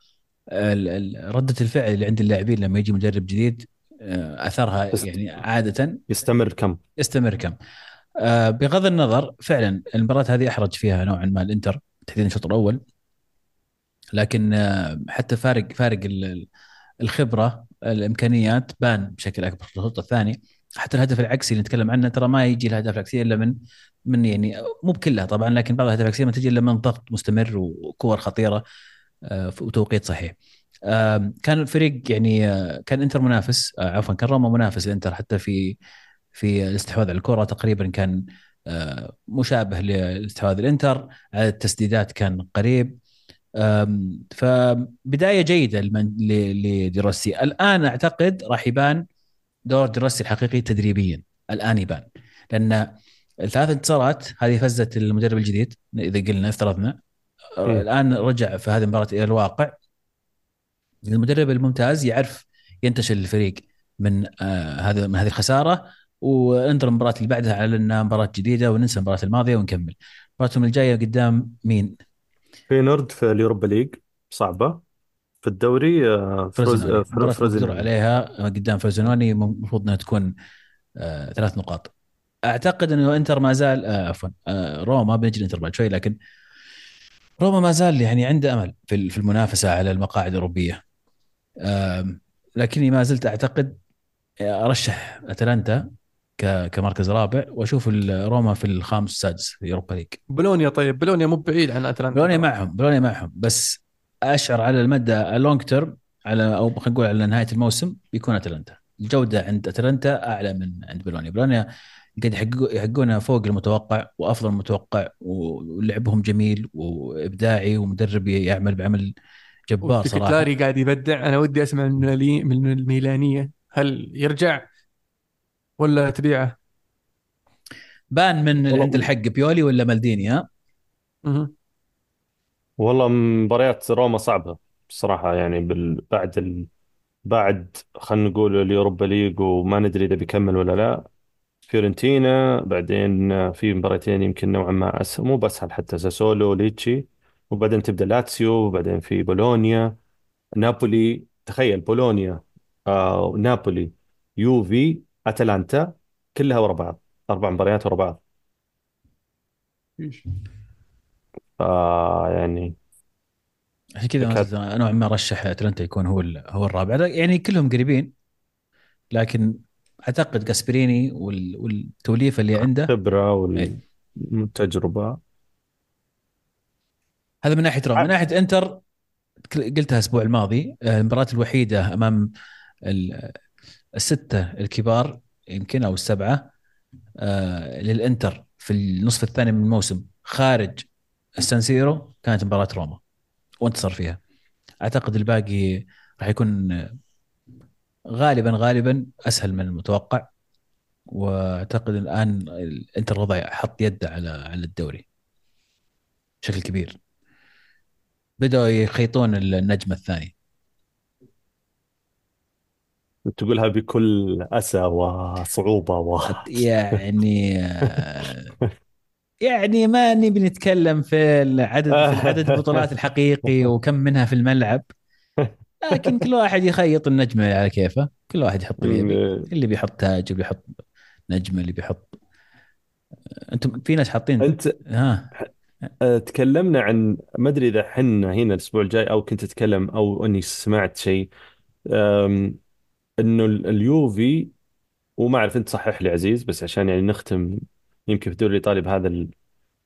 ال- ال- ردة الفعل اللي عند اللاعبين لما يجي مدرب جديد آه، أثرها يعني عادة يستمر كم يستمر كم آه، بغض النظر فعلا المباراة هذه أحرج فيها نوعا ما الإنتر تحديدا الشوط الأول لكن آه، حتى فارق فارق ال- ال- الخبرة الإمكانيات بان بشكل أكبر في الشوط الثاني حتى الهدف العكسي اللي نتكلم عنه ترى ما يجي الهدف العكسي إلا من من يعني مو بكلها طبعا لكن بعض الاهداف العكسية ما تجي إلا من ضغط مستمر وكور خطيرة آه، وتوقيت صحيح. آم، كان الفريق يعني آه، كان إنتر منافس آه، عفوا كان روما منافس الانتر حتى في في الاستحواذ على الكره تقريبا كان آه، مشابه لاستحواذ الإنتر. عدد التسديدات كان قريب. فبداية جيدة لمن- ل- لديروسي. الآن أعتقد راح يبان دور ديروسي الحقيقي تدريبيا. الآن يبان. لأن الثلاث انتصارات هذه فزه المدرب الجديد إذا قلنا افترضنا. الآن رجع في هذه المباراة إلى الواقع. المدرب الممتاز يعرف ينتشل الفريق من آه هذا من هذه الخسارة وننظر المباراة اللي بعدها على أنها مباراة جديدة وننسى المباراة الماضية ونكمل. مباراتهم الجاية قدام مين؟ فاينورد في اليوروبا ليج صعبة. في الدوري آه، فروز آه، فرو- مقدور عليها. قدام فروزنوني المفروض إنها تكون آه ثلاث نقاط. أعتقد إنه إنتر ما زال آه عفوا آه روما بنجي الإنتر بعد شوي لكن روما ما زال يعني عنده أمل في في المنافسة على المقاعد الأوروبية. آم، لكني ما زلت أعتقد أرشح أتلانتا. كمركز رابع وأشوف روما في الخامس السادس في اوروبا ليج بولونيا طيب بولونيا مو بعيد عن أتلانتا. بولونيا معهم بولونيا معهم بس أشعر على المدى ال long term على أو خلينا نقول على نهاية الموسم بيكون أتلانتا. الجودة عند أتلانتا أعلى من عند بولونيا. بولونيا قد يحققونها فوق المتوقع وأفضل المتوقع ولعبهم جميل وإبداعي ومدرب يعمل بعمل جبار صراحة. كلاري قاعد يبدع. أنا ودي أسمع من الميلانية هل يرجع؟ ولا تبيعه؟ بان من والله- عند الحق بيولي ولا مالديني ها مهم. والله مباريات روما صعبة بصراحة يعني بال... بعد ال... بعد خلينا نقول اليوروبا ليج وما ندري إذا بيكمل ولا لا فيورنتينا بعدين في مباراتين يمكن نوعا ما أسهل مو بأسهل حتى ساسولو ليتشي وبعدين تبدأ لاتسيو وبعدين في بولونيا نابولي تخيل بولونيا آه، نابولي يوفي أتلانتا كلها ورا بعض أربع مباريات ورا بعض فيعني عشان كذا. مثلاً نوعا ما رشح أتلانتا يكون هو ال- هو الرابع يعني كلهم قريبين لكن أعتقد جاسبريني وال- والتوليفة اللي عنده خبرة إيه. والتجربة هذا من ناحية روما من ناحية إنتر قلتها الأسبوع الماضي آه، المباراة الوحيدة أمام ال- الستة الكبار يمكن أو السبعة آه للإنتر في النصف الثاني من الموسم خارج السانسيرو كانت مباراة روما. وانتصر فيها. أعتقد الباقي راح يكون غالبا غالبا أسهل من المتوقع. وأعتقد الآن الإنتر وضع حط يده على على الدوري. بشكل كبير. بدأوا يخيطون النجم الثاني. تقولها بكل أسى وصعوبة و... يعني يعني ما نبي نتكلم في العدد في عدد البطولات الحقيقي وكم منها في الملعب. لكن كل واحد يخيط النجم على كيفه. كل واحد يحط اللي يبي اللي بيحط تاج اللي بيحط نجم اللي بيحط أنتم في ناس حاطين أنت ها. تكلمنا عن ما أدري إذا حنا هنا الأسبوع الجاي أو كنت اتكلم أو إني سمعت شيء. إنه ال- اليوفي وما أعرف أنت صحح لي عزيز بس عشان يعني نختم يمكن في الدوري الإيطالي بهذا ال...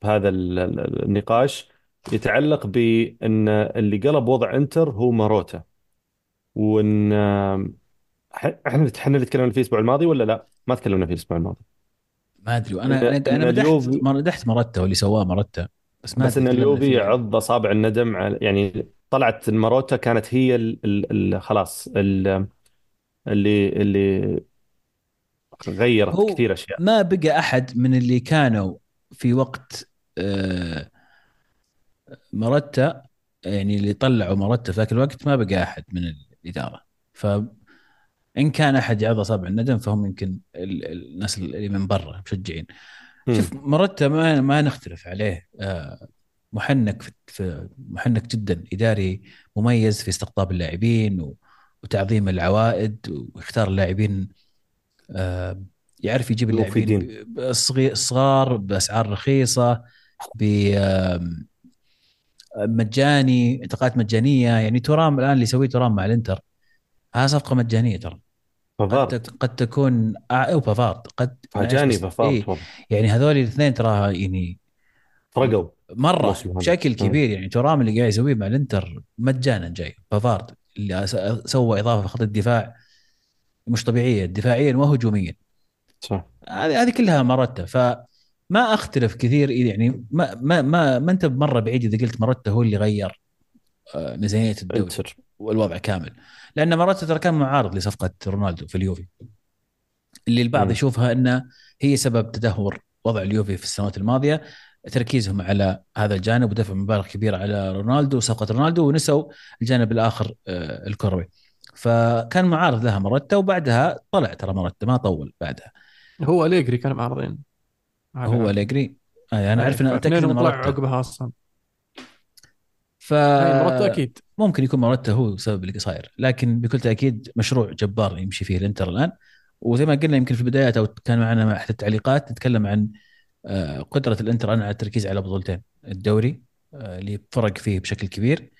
بهذا ال- ال- النقاش يتعلق بإن اللي قلب وضع إنتر هو ماروتا. وإن ح- إحنا إحنا اللي تكلمنا فيه الأسبوع الماضي ولا لا؟ ما تكلمنا فيه الأسبوع الماضي. ما أدري ان أنا أنا إن أنا مدحت اليوفي مدحت مرته واللي سواه مرته بس ما بس إن اليوفي فيه. عض إصابع الندم على يعني طلعت الماروتا كانت هي ال ال ال خلاص ال اللي اللي غيرت كثير أشياء. ما بقى أحد من اللي كانوا في وقت آه، مرتا يعني اللي طلعوا مرتا في ذاك الوقت ما بقى أحد من الإدارة. فإن كان أحد يعض أصابع الندم فهم يمكن ال- ال- الناس اللي من برا مشجعين. شوف. مرتا ما ما نختلف عليه. آه، محنك في محنك جدا إداري مميز في استقطاب اللاعبين و- وتعظيم العوائد ويختار اللاعبين آه، يعرف يجيب اللاعبين ب- الصغار بأسعار رخيصة بمجاني إنتقالات مجانية يعني ترام الآن اللي يسويه ترام مع الإنتر. هذا صفقة مجانية ترى. تك- قد تكون آه، أو بافارد قد بس فافارد إيه والله يعني هذول الاثنين ترى يعني فرقوا مرة بشكل. كبير يعني ترام اللي قاعد يسويه مع الإنتر مجانا جاي. بافارد اللي سوى إضافة في خط الدفاع مش طبيعية دفاعيا وهجوميا. صح. هذه هذه كلها مرته فما أختلف كثير يعني ما ما ما, ما أنت مره بعيد إذا قلت مرته هو اللي غير آه، ميزانية الدوري. والوضع كامل. لأن مرته ترى كان معارض لصفقة رونالدو في اليوفي. اللي البعض مم. يشوفها إنه هي سبب تدهور وضع اليوفي في السنوات الماضية. تركيزهم على هذا الجانب ودفع مبالغ كبيرة على رونالدو وصفقة رونالدو ونسوا الجانب الآخر آه، الكروي. فكان معارض لها مرته وبعدها طلع ترى مرته ما طول بعدها. هو أليجري كان معارضين على- هو أليجري. آه، أنا أعرف إن أتأكد انه عقبها أصلا. ف أكيد. ممكن يكون مرته هو السبب اللي صاير. لكن بكل تأكيد مشروع جبار يمشي فيه الإنتر الآن. وزي ما قلنا يمكن في البدايات أو كان معنا مع أحد التعليقات نتكلم عن آه، قدرة الإنتر الان على التركيز على بطولتين الدوري آه، اللي فرق فيه بشكل كبير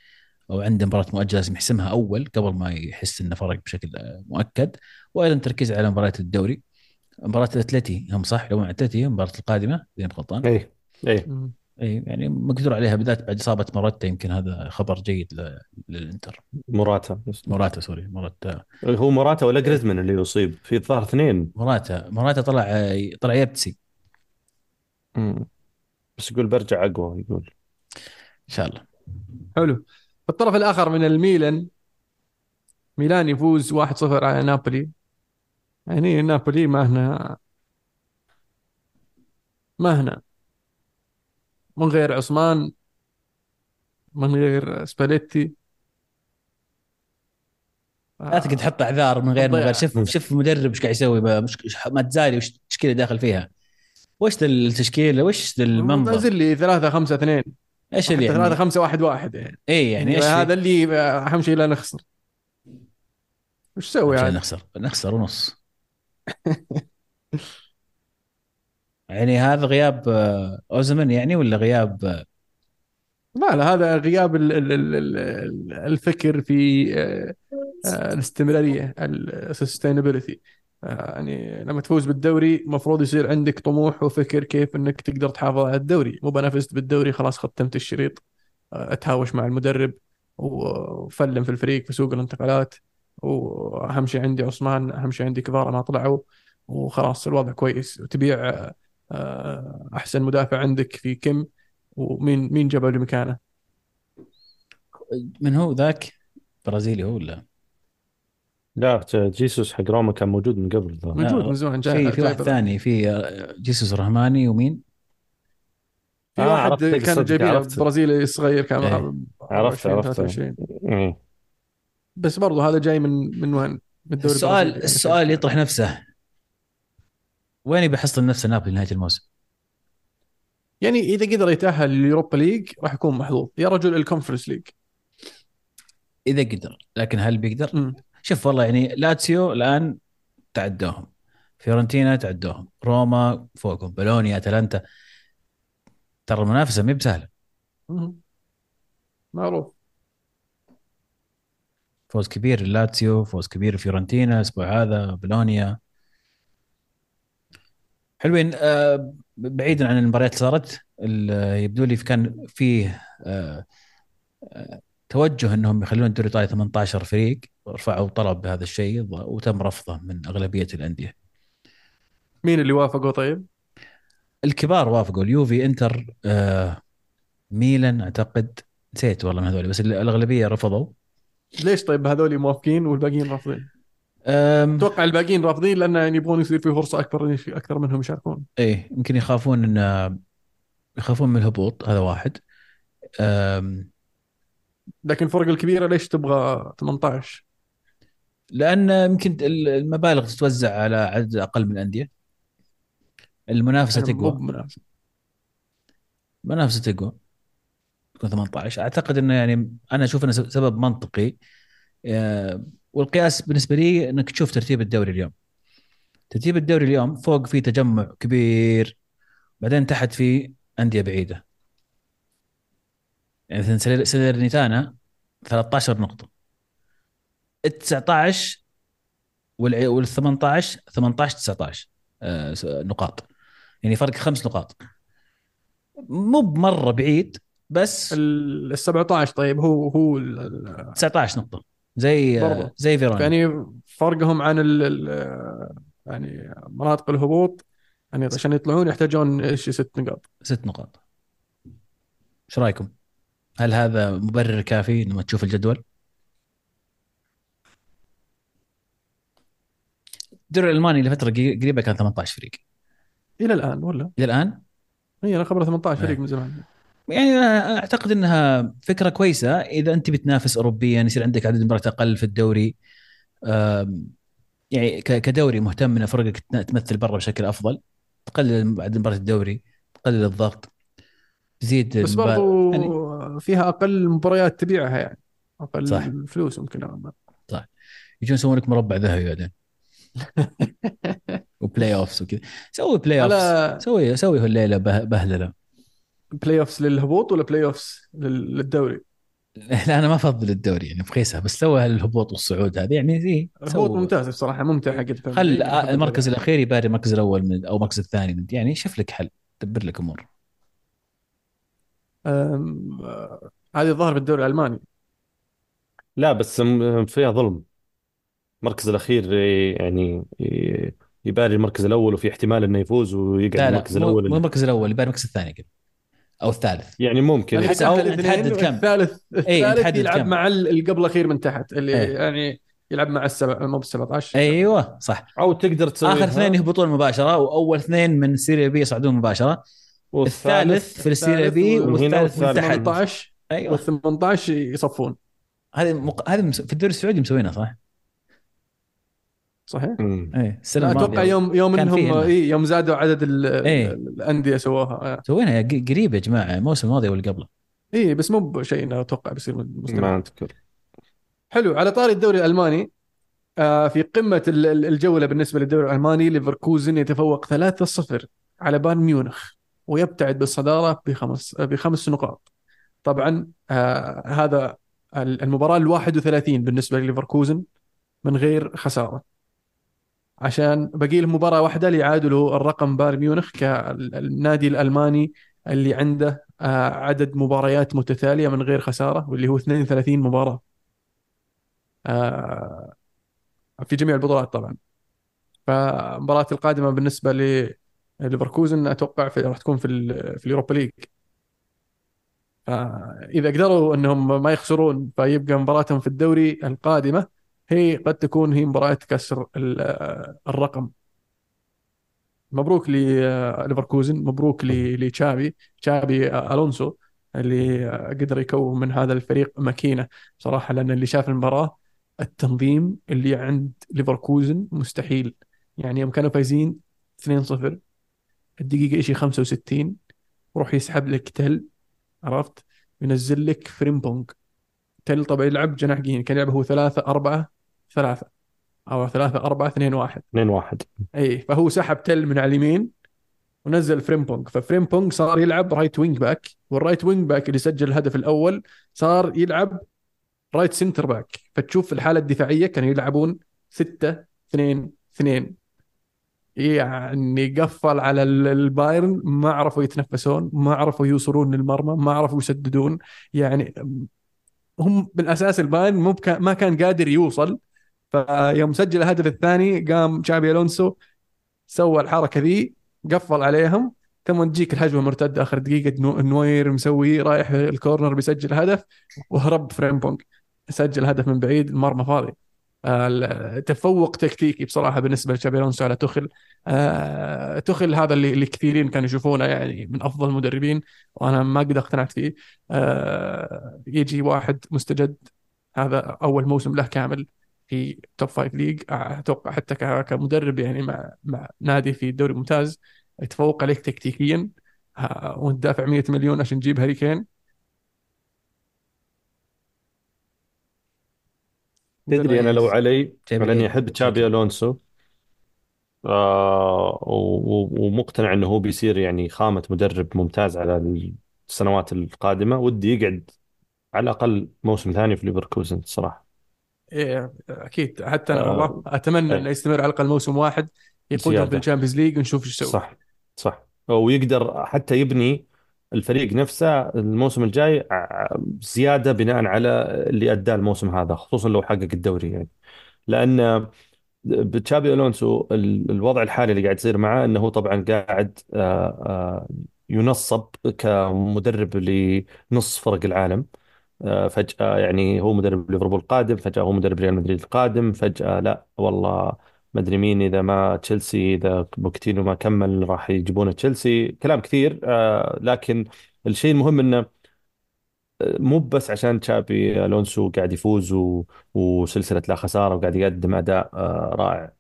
وعنده مباراة مؤجلة لازم يحسمها أول قبل ما يحس إنه فرق بشكل آه، مؤكد وأيضا تركيز على مباريات الدوري. مباراة الأتلتي هم صح لو الأتلتي المباراه القادمة إذا غلطان. اي اي. اي يعني مقدور عليها بالذات بعد إصابة موراتا يمكن هذا خبر جيد ل- للإنتر. موراتا. موراتا sorry موراتا. هو موراتا ولا جريزمان اللي يصيب؟ في الظاهر اثنين. موراتا موراتا طلع طلع يبتسي. بس يقول برجع أقوى يقول. إن شاء الله. حلو. الطرف الآخر من الميلان. ميلان يفوز 1-0 على نابولي. يعني نابولي ما هنا ما هنا. من غير عثمان من غير سباليتي. لا تقعد تحط أعذار من غير من غير شوف. شوف المدرب إيش قاعد يسوي مش ما تزالي وش التشكيله داخل فيها. وش التشكيلة؟ وش المنظر؟ نزل لي 3 5 2 إيش اللي 3 يعني 5 1 1 يعني. اي يعني إيش هذا اللي أهم شيء لا نخسر. وش عشان عاد؟ نخسر. نخسر ونص. يعني هذا غياب آه، أوزمن يعني ولا غياب آه، لا لا هذا غياب ال- ال- ال- ال- الفكر في آه، الاستمرارية السستينابيلتي يعني لما تفوز بالدوري المفروض يصير عندك طموح وفكر كيف إنك تقدر تحافظ على الدوري. مو بنا فزت بالدوري خلاص ختمت الشريط آه، أتهاوش مع المدرب وفلم في الفريق في سوق الانتقالات. وأهم شيء عندي عثمان أهم شيء عندي كفارة ما طلعوا وخلاص الوضع كويس. وتبيع آه، آه، أحسن مدافع عندك في كم ومين مين جابه مكانه من هو ذاك؟ برازيلي هو ولا؟ لا جيسوس حق روما كان موجود من قبل ذا موجود من زمان جاي في في واحد ثاني في آه، جيسوس رحماني ومين في آه، واحد كان جايبينه. برازيلي صغير كان. 24 عرفت عرفت 23 إيه. بس برضو هذا جاي من من وين؟ من الدوري السؤال يعني السؤال يطرح نفسه وين بيحصل نفسه نابولي نهاية الموسم؟ يعني إذا قدر يتأهل لليوروبا ليج راح يكون محظوظ يا رجل الكونفرنس ليج إذا قدر لكن هل بيقدر؟ مم. شوف والله يعني لاتسيو الآن تعدوهم فيورنتينا تعدوهم روما فوقهم بولونيا أتلانتا. ترى المنافسة ما بسهلة. معروف. فوز كبير لاتسيو فوز كبير فيورنتينا الأسبوع هذا بولونيا. حلوين. آه بعيدا عن المباريات اللي صارت يبدو لي كان فيه آه آه توجه إنهم يخلون الدوري الإيطالي 18 فريق. رفعوا طلب بهذا الشيء وتم رفضه من أغلبية الأندية. مين اللي وافقوا طيب؟ الكبار وافقوا اليوفي إنتر آه ميلان أعتقد نسيت والله من هذول بس الأغلبية رفضوا. ليش طيب هذول موافقين والباقيين رافضين؟ أتوقع الباقيين رافضين لأن يعني يبغون يصير في فرصة أكبر أكثر منهم يشاركون. إيه يمكن يخافون إن يخافون من الهبوط هذا واحد. لكن الفرق الكبيرة ليش تبغى 18 لأن يمكن المبالغ تتوزع على عدد أقل من الأندية. المنافسة تقوى. المنافسة تقوى. تكون 18 أعتقد إنه يعني أنا أشوف إنه سبب منطقي. أه، والقياس بالنسبة لي إنك تشوف ترتيب الدوري اليوم. ترتيب الدوري اليوم فوق في تجمع كبير. بعدين تحت في أندية بعيدة. يعني مثلا سلرنيتانا 13 نقطة. ال 19 وال وال 18 18 19 آه، س- نقاط يعني فرق خمس نقاط مو بمرة بعيد بس ال 17 طيب هو هو ال- ال- 19 نقطة زي آه، برضو. زي فيرونا يعني فرقهم عن ال ال- يعني مناطق الهبوط يعني عشان يطلعون يحتاجون إيش ست نقاط ست نقاط إيش رأيكم؟ هل هذا مبرر كافي لما تشوف الجدول؟ الدوري الألماني لفتره قري- قريبة كان 18 فريق. إلى الآن ولا؟ إلى الآن؟ هي أنا خبر 18 إيه. فريق من زمان. يعني أنا أعتقد إنها فكرة كويسة. إذا أنت بتنافس اوروبيا يصير عندك عدد مباريات أقل في الدوري. يعني كدوري مهتم إن فرقك تمثل برا بشكل أفضل. تقلل عدد مباريات الدوري تقلل الضغط تزيد بس برضو يعني فيها أقل مباريات تبيعها يعني. أقل صح. فلوس ممكن ما. يجون يسوون لك مربع ذهبي بعدين. و playoffs وكذا. سوي بلاي اوفس على سوي سوي الليلة به- بهلله بلاي اوفس للهبوط ولا بلاي اوفس لل- للدوري؟ لا أنا ما أفضل الدوري يعني بخيسها بس سوى الهبوط والصعود هذه. يعني زي الهبوط ممتاز بصراحة ممتع حق. خل أحب المركز. الأخير يباري المركز الأول من أو المركز الثاني من يعني شوف لك حل دبر لك أمور. أم، آه، هذه الظاهر في الدوري الألماني. لا بس فيها ظلم. المركز الأخير يعني ي- يباري المركز الأول وفي احتمال إنه يفوز ويقعد لا لا المركز مو, مو الأول المركز الأول يباري المركز الثاني كذا أو الثالث. يعني ممكن. أنت اثنين تحدد كم. الثالث إيه، الثالث تحدد يلعب كم. مع ال- اللي قبل الأخير من تحت اللي إيه. يعني يلعب مع السبع مو بال 17 أيوه صح. أو تقدر تسوي آخر اثنين يهبطون مباشرة وأول اثنين من ال Serie B يصعدون مباشرة. الثالث في ال Serie B والثالث من والثالث تحت 18 أيوه. وال 18 يصفون. هذه مق... هذه مس- في الدوري السعودي مسوينها صح؟ صحيح؟ إيه السنة أتوقع يوم يوم إنهم. اي يوم زادوا عدد ال- إيه. الأندية سووها. يا ق- قريب يا جماعة الموسم الماضي واللي قبله. اي بس مو بشيء إنه أتوقع بيصير مستمر ما أذكر. حلو على طاري الدوري الألماني آه في قمة ال- ال- الجولة بالنسبة للدوري الألماني ليفركوزن يتفوق 3-0 على بايرن ميونخ ويبتعد بالصدارة بخمس بخمس نقاط. طبعا آه هذا ال- المباراة ال 31 بالنسبة لليفركوزن من غير خسارة. عشان باقي له مباراة واحدة ليعادلوا الرقم بايرن ميونخ كالنادي الألماني اللي عنده آه عدد مباريات متتالية من غير خسارة واللي هو 32 مباراة. آه، في جميع البطولات طبعا. فالمباراة القادمة بالنسبة لليفركوزن أتوقع في راح تكون في في ال Europa League. فإذا قدروا أنهم ما يخسرون فيبقى مباراتهم في الدوري القادمة. هي قد تكون هي مباراة كسر ال- الرقم. مبروك لليفركوزن مبروك لتشابي. تشابي ألونسو اللي قدر يكون من هذا الفريق ماكينة. بصراحه لأن اللي شاف المباراة التنظيم اللي عند ليفركوزن مستحيل. يعني يوم كانوا فايزين 2-0 الدقيقة شيء 65 وروح يسحب لك تيلا عرفت؟ ينزل لك فريمبونج تيلا طبعا يلعب جناح يمين كان يلعب هو 3 4 3 أو 3 4 2 1 2 1 اي فهو سحب تيلا من على اليمين ونزل فريمبونج ففريمبونج صار يلعب right wing back وال right wing back اللي سجل الهدف الأول صار يلعب right center back فتشوف الحالة الدفاعية كانوا يلعبون 6 2 2 يعني قفل على ال- البايرن ما عرفوا يتنفسون ما عرفوا يوصلون للمرمى ما عرفوا يسددون. يعني هم بالأساس البايرن مو ما كان قادر يوصل. فيوم سجل الهدف الثاني قام تشابي ألونسو سوى الحركة ذي قفل عليهم. ثم تجيك الهجمة المرتده آخر دقيقة نو- نوير مسوي رايح ال corner بيسجل هدف وهرب فريمبونج سجل هدف من بعيد المرمى فاضي. آه، تفوق تكتيكي بصراحة بالنسبة لتشابي ألونسو على توخيل. آه، توخيل هذا اللي اللي كثيرين كانوا يشوفونه يعني من أفضل المدربين وأنا ما قد اقتنعت فيه. آه، يجي واحد مستجد هذا أول موسم له كامل. في top five league أتوقع حتى ك- كمدرب يعني مع مع نادي في الدوري الممتاز. يتفوق عليك تكتيكيا. ها- وانت دافع 100 مليون عشان تجيب هاري كين. تدري أنا لو علي جايب على اني لي- احب تشابي ألونسو. آه ومقتنع إنه هو بيصير يعني خامة مدرب ممتاز على السنوات القادمة. ودي يقعد على الأقل موسم ثاني في ليفركوزن الصراحة. إيه أكيد. حتى أنا آه، والله أتمنى إيه. إنه يستمر على الأقل موسم واحد يقودهم زيادة. في ال Champions League ونشوف إيش يسوي. صح صح. ويقدر حتى يبني الفريق نفسه الموسم الجاي ع- زيادة بناء على اللي أداه الموسم هذا خصوصا لو حقق الدوري يعني. لأن بتشابي ألونسو ال- الوضع الحالي اللي قاعد يصير معاه أنه هو طبعا قاعد آه، آه، ينصب كمدرب لنص فرق العالم. آه، فجأة يعني هو مدرب ليفربول القادم فجأة هو مدرب ريال مدريد القادم فجأة لا والله ما أدري مين إذا ما تشيلسي إذا بوكيتينو ما كمل راح يجيبونه تشيلسي. كلام كثير آه، لكن الشيء المهم إنه آه، مو بس عشان تشابي ألونسو قاعد يفوز و- وسلسلة لا خسارة وقاعد يقدم أداء آه، رائع.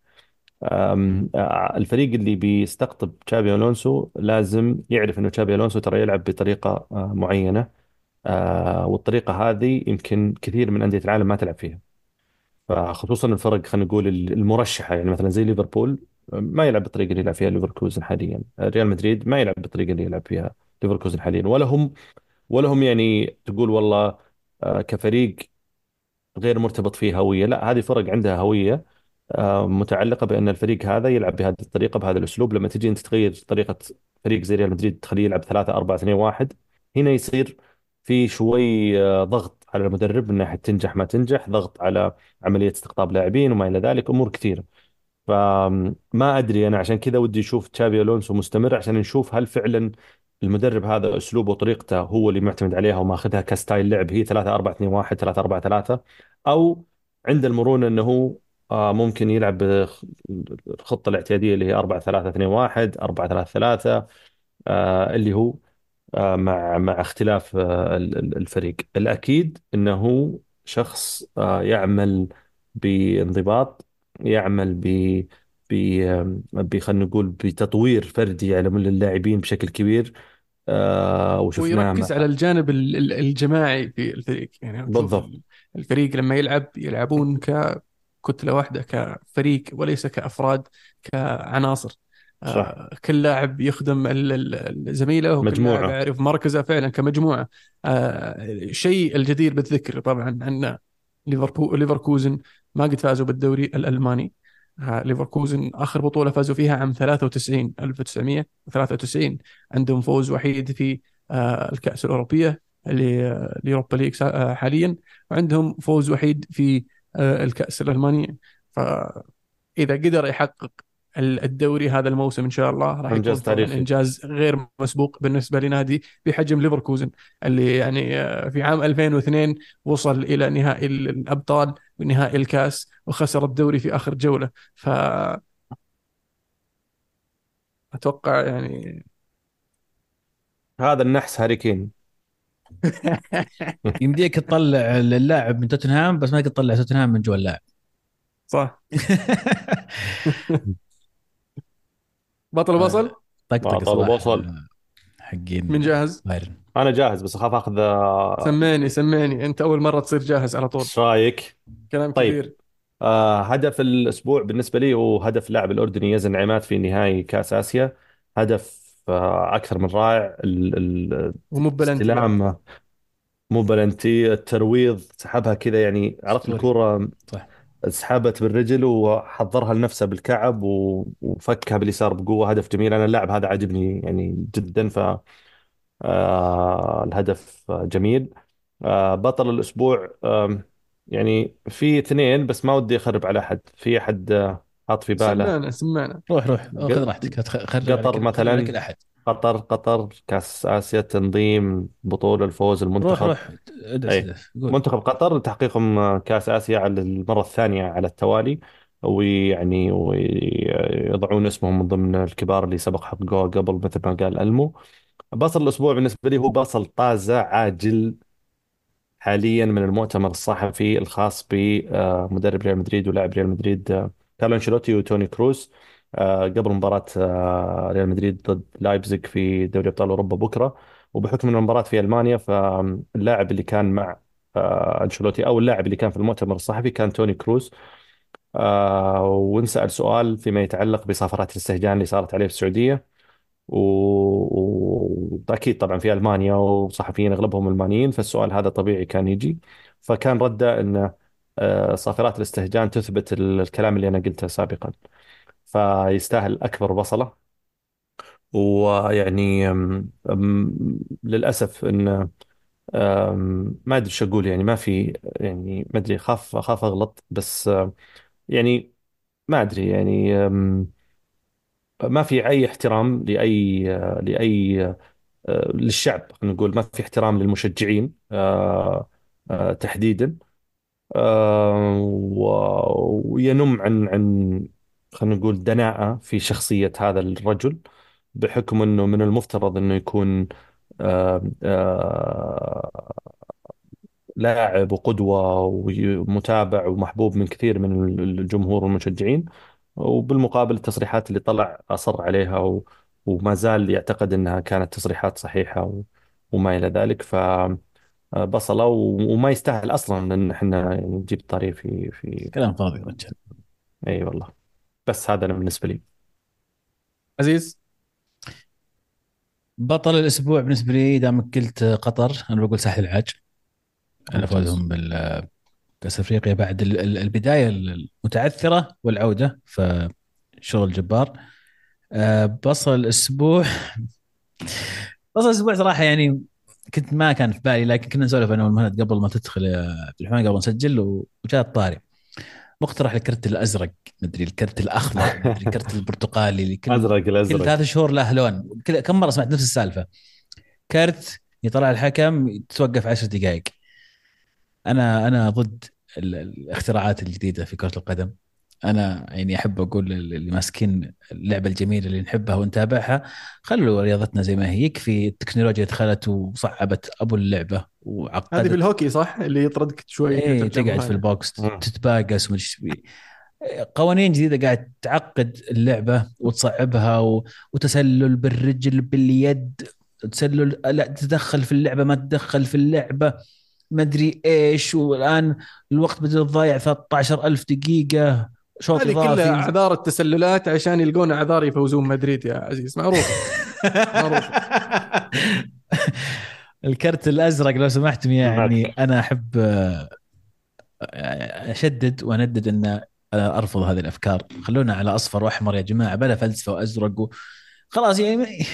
آه، الفريق اللي بيستقطب تشابي ألونسو لازم يعرف إنه تشابي ألونسو ترى يلعب بطريقة آه، معينة. آه، والطريقة هذه يمكن كثير من أندية العالم ما تلعب فيها. فخصوصا الفرق خلينا نقول المرشحة يعني مثلا زي ليفربول ما يلعب بالطريقة اللي يلعب فيها ليفركوزن حاليا. ريال مدريد ما يلعب بالطريقة اللي يلعب فيها ليفركوزن حاليا. ولا هم ولا هم يعني تقول والله آه، كفريق غير مرتبط فيه هوية. لا هذه فرق عندها هوية آه، متعلقة بأن الفريق هذا يلعب بهذه الطريقة بهذا الأسلوب. لما تجي أنت تغير طريقة فريق زي ريال مدريد تخليه يلعب 3 4 2 1 هنا يصير في شوي آه، ضغط على المدرب من ناحية تنجح ما تنجح ضغط على عملية استقطاب لاعبين وما إلى ذلك أمور كثيرة. فما أدري أنا عشان كذا ودي أشوف تشابي ألونسو مستمر عشان نشوف هل فعلا المدرب هذا أسلوبه وطريقته هو اللي معتمد عليها وماخذها كستايل لعب هي 3 4 2 1 3 4 3 أو عند المرونة أنه هو آه، ممكن يلعب الخطة الاعتيادية اللي هي 4 3 2 1 4 3 3 آه، اللي هو مع مع اختلاف آه، ال- ال- الفريق. الأكيد أنه شخص آه، يعمل بانضباط يعمل ب ب خلينا نقول بتطوير فردي على من اللاعبين بشكل كبير آه، وشفناه ويركز على الجانب ال- ال- الجماعي في الفريق. يعني بالضبط. الفريق لما يلعب يلعبون ككتلة واحدة كفريق وليس كأفراد كعناصر. صح. آه، كل لاعب يخدم زميله. لاعب يعرف مركزه فعلا كمجموعة. آه، شيء الجدير بالذكر طبعا أن ليفربول ليفركوزن ما قد فازوا بالدوري الألماني. آه، ليفركوزن آخر بطولة فازوا فيها عام 93 1993 عندهم فوز وحيد في آه، اللي آه، اليوروبا ليج آه، حاليا. وعندهم فوز وحيد في آه، الكأس الألمانية فإذا قدر يحقق الدوري هذا الموسم إن شاء الله راح طبعاً تاريخي. إنجاز غير مسبوق بالنسبة لنادي بحجم ليفركوزن اللي يعني آه، في عام 2002 وصل إلى نهائي ال- الأبطال ونهائي الكاس وخسر الدوري في آخر جولة. ف أتوقع يعني هذا النحس هاري كين. يمديك تطلع اللاعب من توتنهام بس ما تقدر تطلع توتنهام من جوا اللاعب. صح. بطل بصل طقطق بطل وبصل. حقين من جاهز؟ بايرن. أنا جاهز بس أخاف أخذ آه، سميني سميني أنت أول مرة تصير جاهز على طول. إيش رأيك؟ كلام طيب. كبير. آه هدف الأسبوع بالنسبة لي هو هدف اللاعب الأردني يزن عماد في نهائي كأس آسيا. هدف آه أكثر من رائع. ال- ال- ومو بلنتي مو بلنتي الترويض سحبها كذا يعني عرفت. الكرة صح. سحبت بالرجل وحضرها لنفسه بالكعب وفكها باليسار بقوة. هدف جميل. أنا اللاعب هذا عجبني يعني جدا ف آه الهدف جميل. آه بطل الأسبوع آم، يعني في اثنين بس ما ودي أخرب على أحد. في آه، حاط في باله. سمعنا سمعنا. روح روح خذ راحتك خرج قطر مثلاً. لك الاحد قطر قطر كأس آسيا تنظيم بطولة الفوز روح المنتخب. روح. ادعس أي. ادعس قول. منتخب قطر تحقيقهم كأس آسيا على المرة الثانية على التوالي ويعني ويضعون اسمهم من ضمن الكبار اللي سبق حققوها قبل مثل ما قال ألمو. بصل الأسبوع بالنسبة لي هو بصل طازة عاجل حاليا من المؤتمر الصحفي الخاص بمدرب ريال مدريد ولاعب ريال مدريد آه، كارلو أنشيلوتي وتوني كروس. قبل مباراة آه، ريال مدريد ضد لايبزيج في دوري أبطال أوروبا بكرة. وبحكم أن المباراة في ألمانيا فاللاعب اللي كان مع آه، أنشيلوتي أو اللاعب اللي كان في المؤتمر الصحفي كان توني كروس. آه، وانسأل سؤال فيما يتعلق بصفرات الاستهجان اللي صارت عليه في السعودية. و- وأكيد طبعا في ألمانيا وصحفيين أغلبهم ألمانيين فالسؤال هذا طبيعي كان يجي. فكان رده آه، صافرات الاستهجان تثبت ال- الكلام اللي أنا قلته سابقا. فيستاهل أكبر بصلة. ويعني للأسف أم، ما أدري شو أقول يعني ما في يعني ما أدري خاف خاف أغلط بس يعني ما أدري يعني ما في أي احترام لأي لأي آه، للشعب خلينا نقول ما في احترام للمشجعين آه، آه، تحديدا. وينم عن عن خلينا نقول دناءة في شخصية هذا الرجل بحكم إنه من المفترض إنه يكون آه، آه، لاعب وقدوة ومتابع ومحبوب من كثير من الجمهور والمشجعين. وبالمقابل التصريحات اللي طلع أصر عليها و... وما زال يعتقد أنها كانت تصريحات صحيحة و... وما إلى ذلك. فبصلة و... وما يستاهل أصلا أن إحنا نجيب طاري في في كلام فاضي رجال. أي والله. بس هذا أنا بالنسبة لي. عزيز؟ بطل الأسبوع بالنسبة لي دامك قلت قطر أنا بقول ساحل العاج. على. فوزهم بالكاس أفريقيا بعد ال- ال- البداية المتعثرة والعودة فشغل جبار آه، بصل الأسبوع. بصل الأسبوع صراحة يعني كنت ما كان في بالي لكن كنا نسولف أنا والمهند قبل ما تدخل يا عبد الرحمن قبل ما نسجل وجاء الطاري. مقترح الكرت الأزرق مدري الكرت الأخضر مدري الكرت البرتقالي اللي كل أزرق كل ثلاث شهور له لون. كم مرة سمعت نفس السالفة؟ كرت يطلع الحكم تتوقف عشر دقائق. أنا أنا ضد ال- الاختراعات الجديدة في كرة القدم. أنا يعني أحب أقول اللي ماسكين اللعبة الجميلة اللي نحبها ونتابعها خلوا رياضتنا زي ما هي. يكفي التكنولوجيا دخلت وصعبت أبو اللعبة. هذه وعقدت بالهوكي صح اللي يطردك شوي إيه تقعد في. ال box. تتباقس ومش. قوانين جديدة قاعد تعقد اللعبة وتصعبها و... وتسلل بالرجل باليد تسلل لا تدخل في اللعبة ما تدخل في اللعبة ما أدري إيش والآن الوقت بدل الضايع 13000 دقيقة شوط هذه كلها أعذار التسللات عشان يلقون أعذار يفوزون مدريد يا عزيز معروف معروف. الكرت الأزرق لو سمحتم يعني. أنا أحب آه، أشدد وأندد إن آه، أرفض هذه الأفكار خلونا على أصفر وأحمر يا جماعة بلا فلسفة وأزرق و... خلاص يعني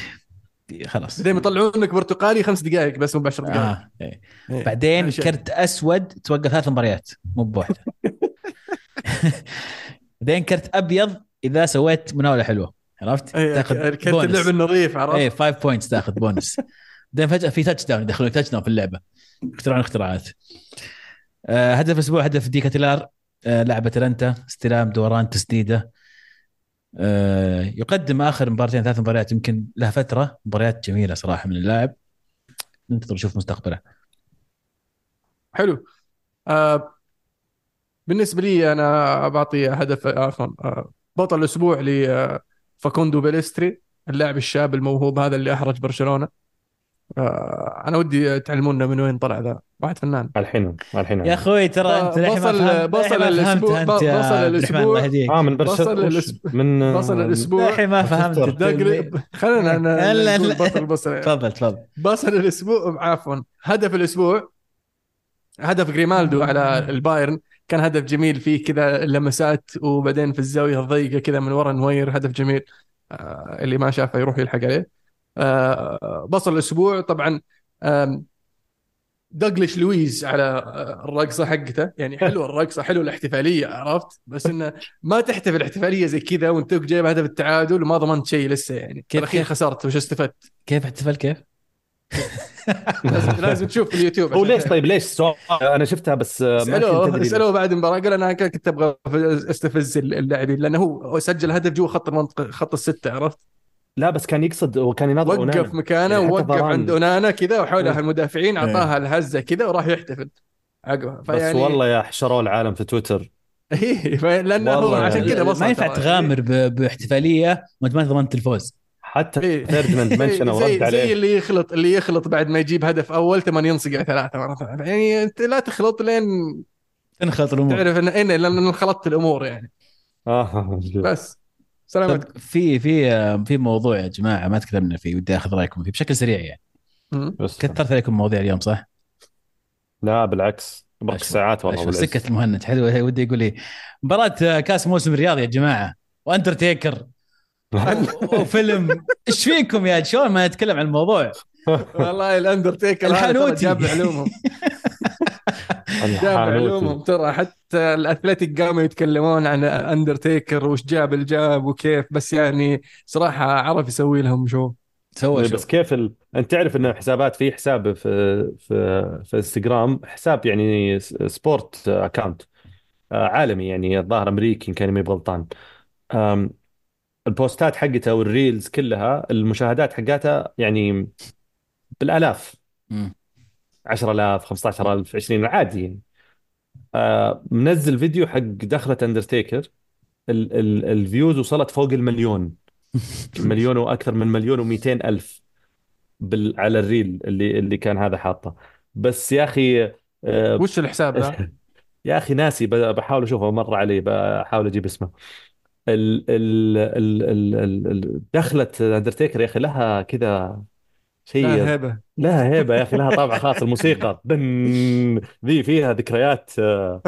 خلاص بعدين يطلعون لك برتقالي خمس دقائق بس مو بعشر دقائق آه. إيه. إيه. بعدين. كرت أسود توقف ثلاث مباريات مو بواحدة بعدين كرت أبيض إذا سويت مناولة حلوة عرفت؟ إيه، تاخذ كرت اللعب النظيف اي عرفت 5 points تاخذ بونس بعدين فجأة في touchdown يدخلون touchdown في اللعبة. يخترعون اختراعات. آه هدف الأسبوع هدف دي كيتلار. آه لعبة اتلانتا استلام دوران تسديدة. آه يقدم آخر مباراتين ثلاث مباريات يمكن له فترة. مباريات جميلة صراحة من اللاعب. ننتظر نشوف مستقبله. حلو. آه بالنسبة لي أنا بعطي هدف عفوا آه بطل الأسبوع لفاكوندو بيليستري اللاعب الشاب الموهوب هذا اللي أحرج برشلونة. آه أنا ودي تعلمونا من وين طلع ذا. واحد فنان. الحين الحين يا أخوي ترى أنت بصل- فهمت- بصل يا بصل يهديك آه من بصل برشلونة. الأسبوع- من بصل الأسبوع. للحين ما فهمت. خلينا لا. بطل بصل تفضل تفضل. بصل الأسبوع عفوا. هدف الأسبوع هدف جريمالدو على البايرن. كان هدف جميل فيه كذا لمسات وبعدين في الزاوية الضيقة كذا من ورا نوير. هدف جميل. آه، اللي ما شافه يروح يلحق عليه. آه، بصل الأسبوع. طبعا دوغلاس لويز على آه، الرقصة حقته. يعني حلوة الرقصة حلوة الاحتفالية عرفت؟ بس إنه ما تحتفل احتفالية زي كذا وأنت جايب هدف التعادل وما ضمنت شيء لسه يعني. كيف- الاخير كيف؟ خسرت وش استفدت؟ كيف احتفل كيف؟ لازم, تشوف في اليوتيوب هو ليش. طيب ليش؟ سؤال أنا شفتها بس اسألوه اسألوه بعد المباراة. قال أنا كنت أبغى أستفز اللاعبين لأنه هو سجل هدف جوا خط المنطقة خط الستة عرفت؟ لا بس كان يقصد هو كان يناظر وقف أونانا. مكانه يعني ووقف فاران. عند أونانا كذا وحولها إيه. المدافعين أعطاها الهزة كذا وراح يحتفل عقبها بس فيعني والله يا حشروا العالم في تويتر إيه، في- لأنه هو عشان يعني. كذا بصل ما ينفع. تغامر باحتفالية وانت ما ضمنت الفوز حتى إيه. فيرديناند mention زي, ورد زي عليه اللي يخلط اللي يخلط بعد ما يجيب هدف أول ثم ينصقع ثلاثة مرة ثانية يعني أنت لا تخلط لين تنخلط الأمور تعرف ان إن لأن خلطت الأمور يعني آه بس سلامتك في في في موضوع يا جماعة ما تكلمنا فيه ودي أخذ رأيكم فيه بشكل سريع يعني. بس كثرت عليكم مواضيع اليوم صح؟ لا بالعكس. أشوف- ساعات والله. سكه المهند حلوة ودي يقول لي مباراة كاس موسم الرياض يا جماعة واندرتيكر و- وفيلم. إيش فيكم يا شلون ما نتكلم عن الموضوع. والله الأندرتيكر الحانوتي. جاب علومهم. جاب علومهم ترى حتى الأثليتيك قاموا يتكلمون عن أندرتيكر وش جاب الجاب وكيف بس يعني صراحة عرف يسوي لهم show. سوى إيه، show. بس كيف ال... أنت تعرف انه حسابات في حساب في في في إنستغرام حساب يعني س- sport account آه، عالمي يعني الظاهر أمريكي إن كان مي غلطان. آم، البوستات حقتها وال reels كلها المشاهدات حقتها يعني بالآلاف. 10000 15000 20 عادي يعني. آه، منزل فيديو حق دخلة اندرتيكر ال ال ال views وصلت فوق المليون. مليون وأكثر من مليون و200 ألف بال على ال reel اللي اللي كان هذا حاطه. بس يا أخي آه، وش الحساب ذا؟ يا أخي ناسي بحاول أشوفه مر علي بحاول أجيب اسمه. ال ال ال ال دخلة اندرتيكر يا أخي لها كذا شيء لا هبه لها هيبة يا أخي لها طابع خاص الموسيقى دن ذي فيها ذكريات آه،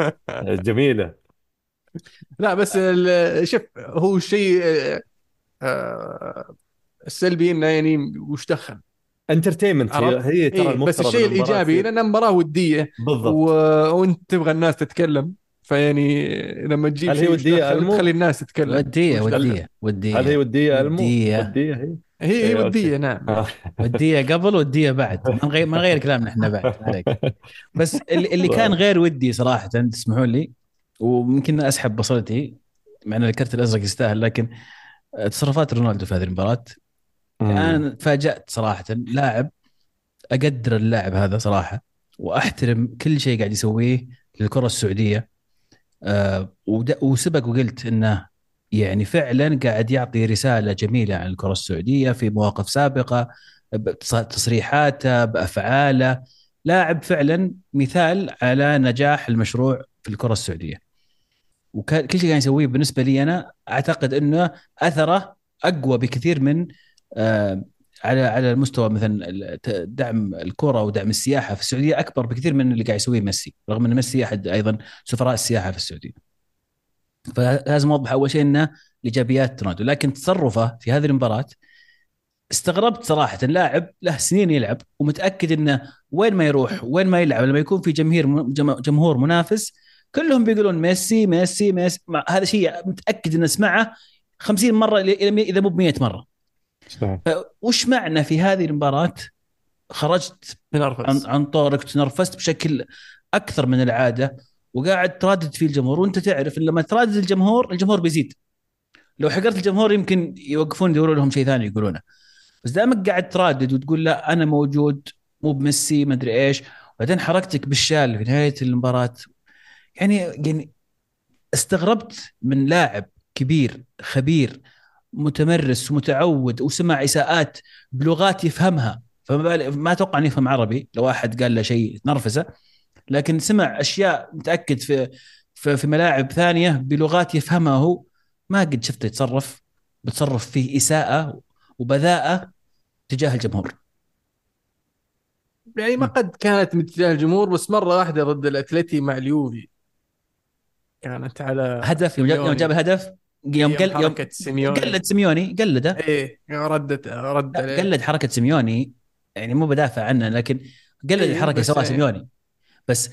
جميلة لا بس ال- شوف هو الشيء آه، آه، السلبي إنه يعني وش دخل انترتينمنت عرفت؟ هي ترى إيه المفترض بس الشيء إن المباراة الإيجابي تصير- لانها مباراه ودية بالضبط و... وإنت تبغى الناس تتكلم فيعني لما تجيب هل هي شيء وش ودية دخل ألمو؟ تخلي الناس تتكلم ودية وش دخل؟ ودية ودية هل هي ودية ألمو؟ ودية. ودية هي هي هي إيه، ودية. نعم. آه. ودية قبل ودية بعد. ما نغير ما نغير كلامنا إحنا بعد عليك. بس اللي, اللي كان غير ودي صراحة تسمحون لي؟ ويمكن أسحب بصلتي مع إن الكرت الأزرق يستاهل لكن تصرفات رونالدو في هذه المباراة أنا تفاجات صراحة. لاعب أقدر اللاعب هذا صراحة وأحترم كل شيء قاعد يسويه للكرة السعودية. أه ود- وسبق وقلت إنه يعني فعلا قاعد يعطي رسالة جميلة عن الكرة السعودية في مواقف سابقة بتصريحاته بأفعاله. لاعب فعلا مثال على نجاح المشروع في الكرة السعودية. وكل شيء قاعد يسويه بالنسبة لي أنا أعتقد إنه أثره أقوى بكثير من آه على على المستوى مثلا دعم الكرة ودعم السياحة في السعودية أكبر بكثير من اللي قاعد يسويه ميسي رغم إن ميسي أحد أيضا سفراء السياحة في السعودية. فلازم أوضح أول شيء إنه ايجابيات رونالدو. لكن تصرفه في هذه المباراة استغربت صراحة. لاعب له سنين يلعب ومتأكد إنه وين ما يروح وين ما يلعب لما يكون في جماهير جم- جمهور منافس كلهم بيقولون ميسي ميسي ميسي. مع- هذا شيء متأكد ان اسمعه 50 مرة إلى إذا مو ب 100 مرة. صحيح. وش معنى في هذه المباراة؟ خرجت عن, عن طورك تنرفزت بشكل أكثر من العادة. وقاعد ترادد فيه الجمهور وانت تعرف لما ترادد الجمهور الجمهور بيزيد. لو حقرت الجمهور يمكن يوقفون يدوروا لهم شيء ثاني يقولونه. بس دامك قاعد ترادد وتقول لا أنا موجود مو بميسي ما أدري إيش. بعدين حركتك بالشال في نهاية المباراة. يعني يعني استغربت من لاعب كبير خبير متمرس ومتعود وسمع إساءات بلغات يفهمها. فما ما أتوقع انه يفهم عربي. لو واحد قال له شيء نرفزه لكن سمع أشياء متأكد في في, في ملاعب ثانية بلغات يفهمها هو ما قد شفته يتصرف بتصرف فيه إساءة وبذاءة تجاه الجمهور. يعني ما قد كانت من تجاه الجمهور بس مرة واحدة ضد الأتلتي مع اليوفي. كانت على هدف يوم جاب, يوم جاب الهدف يوم قل يوم حركة سيميوني. قلد سيميوني قلده. إيه ردت رد قلد حركة سيميوني يعني مو بدافع عنه لكن قلد إيه، الحركه سواها إيه. سيميوني. بس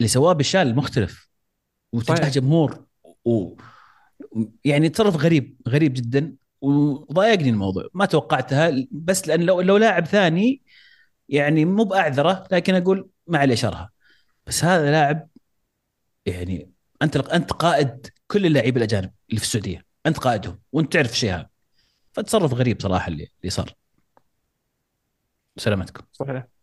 اللي سواه بالشال مختلف وتجاه صحيح. جمهور و يعني تصرف غريب غريب جدا وضايقني الموضوع. ما توقعتها بس لأن لو لو لاعب ثاني يعني مو بأعذره لكن أقول ما عليه شرها. بس هذا لاعب يعني أنت أنت قائد كل اللاعبين الأجانب اللي في السعودية. أنت قائدهم وأنت تعرف الشيء هذا فتصرف غريب صراحة اللي اللي صار. سلامتكم. صحيح.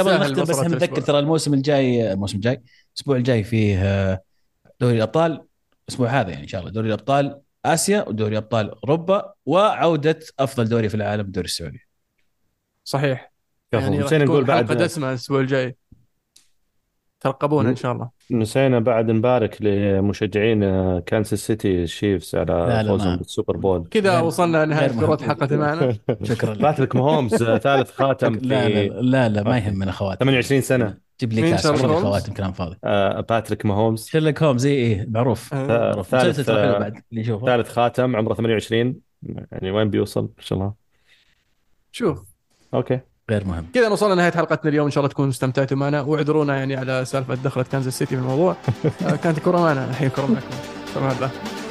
قبل ما نختم بس نذكر. ترى الموسم الجاي الموسم الجاي الأسبوع الجاي فيه آه، دوري الأبطال الأسبوع هذا يعني إن شاء الله دوري الأبطال آسيا ودوري أبطال أوروبا وعودة أفضل دوري في العالم الدوري السعودي صحيح. يعني نقول بعد حلقة دسمة الأسبوع الجاي ترقبونا إن شاء الله. نسينا بعد نبارك لمشجعين كانساس سيتي الشيفز لا، على فوزهم بالسوبر بول. كذا وصلنا لنهاية. كرة حلقه معنا شكرا لك. باتريك ماهومز آه، ثالث خاتم لا لا لا لا ما يهمنا خواتم. 28 سنة. جيب لي كاس؟ خواتم كلام فاضي. آه، باتريك ماهومز شيرلوك هومز اي اي معروف. آه. معروف. ثالث- آه، بعد اللي يشوفه. ثالث خاتم عمره 28 يعني وين بيوصل؟ إن شاء الله. شوف. okay. غير مهم. كذا وصلنا لنهاية حلقتنا اليوم. إن شاء الله تكونوا استمتعتوا معنا. واعذرونا يعني على سالفة دخلت كانزاس سيتي في الموضوع. آه، كانت الكره معنا الحين الكره معكم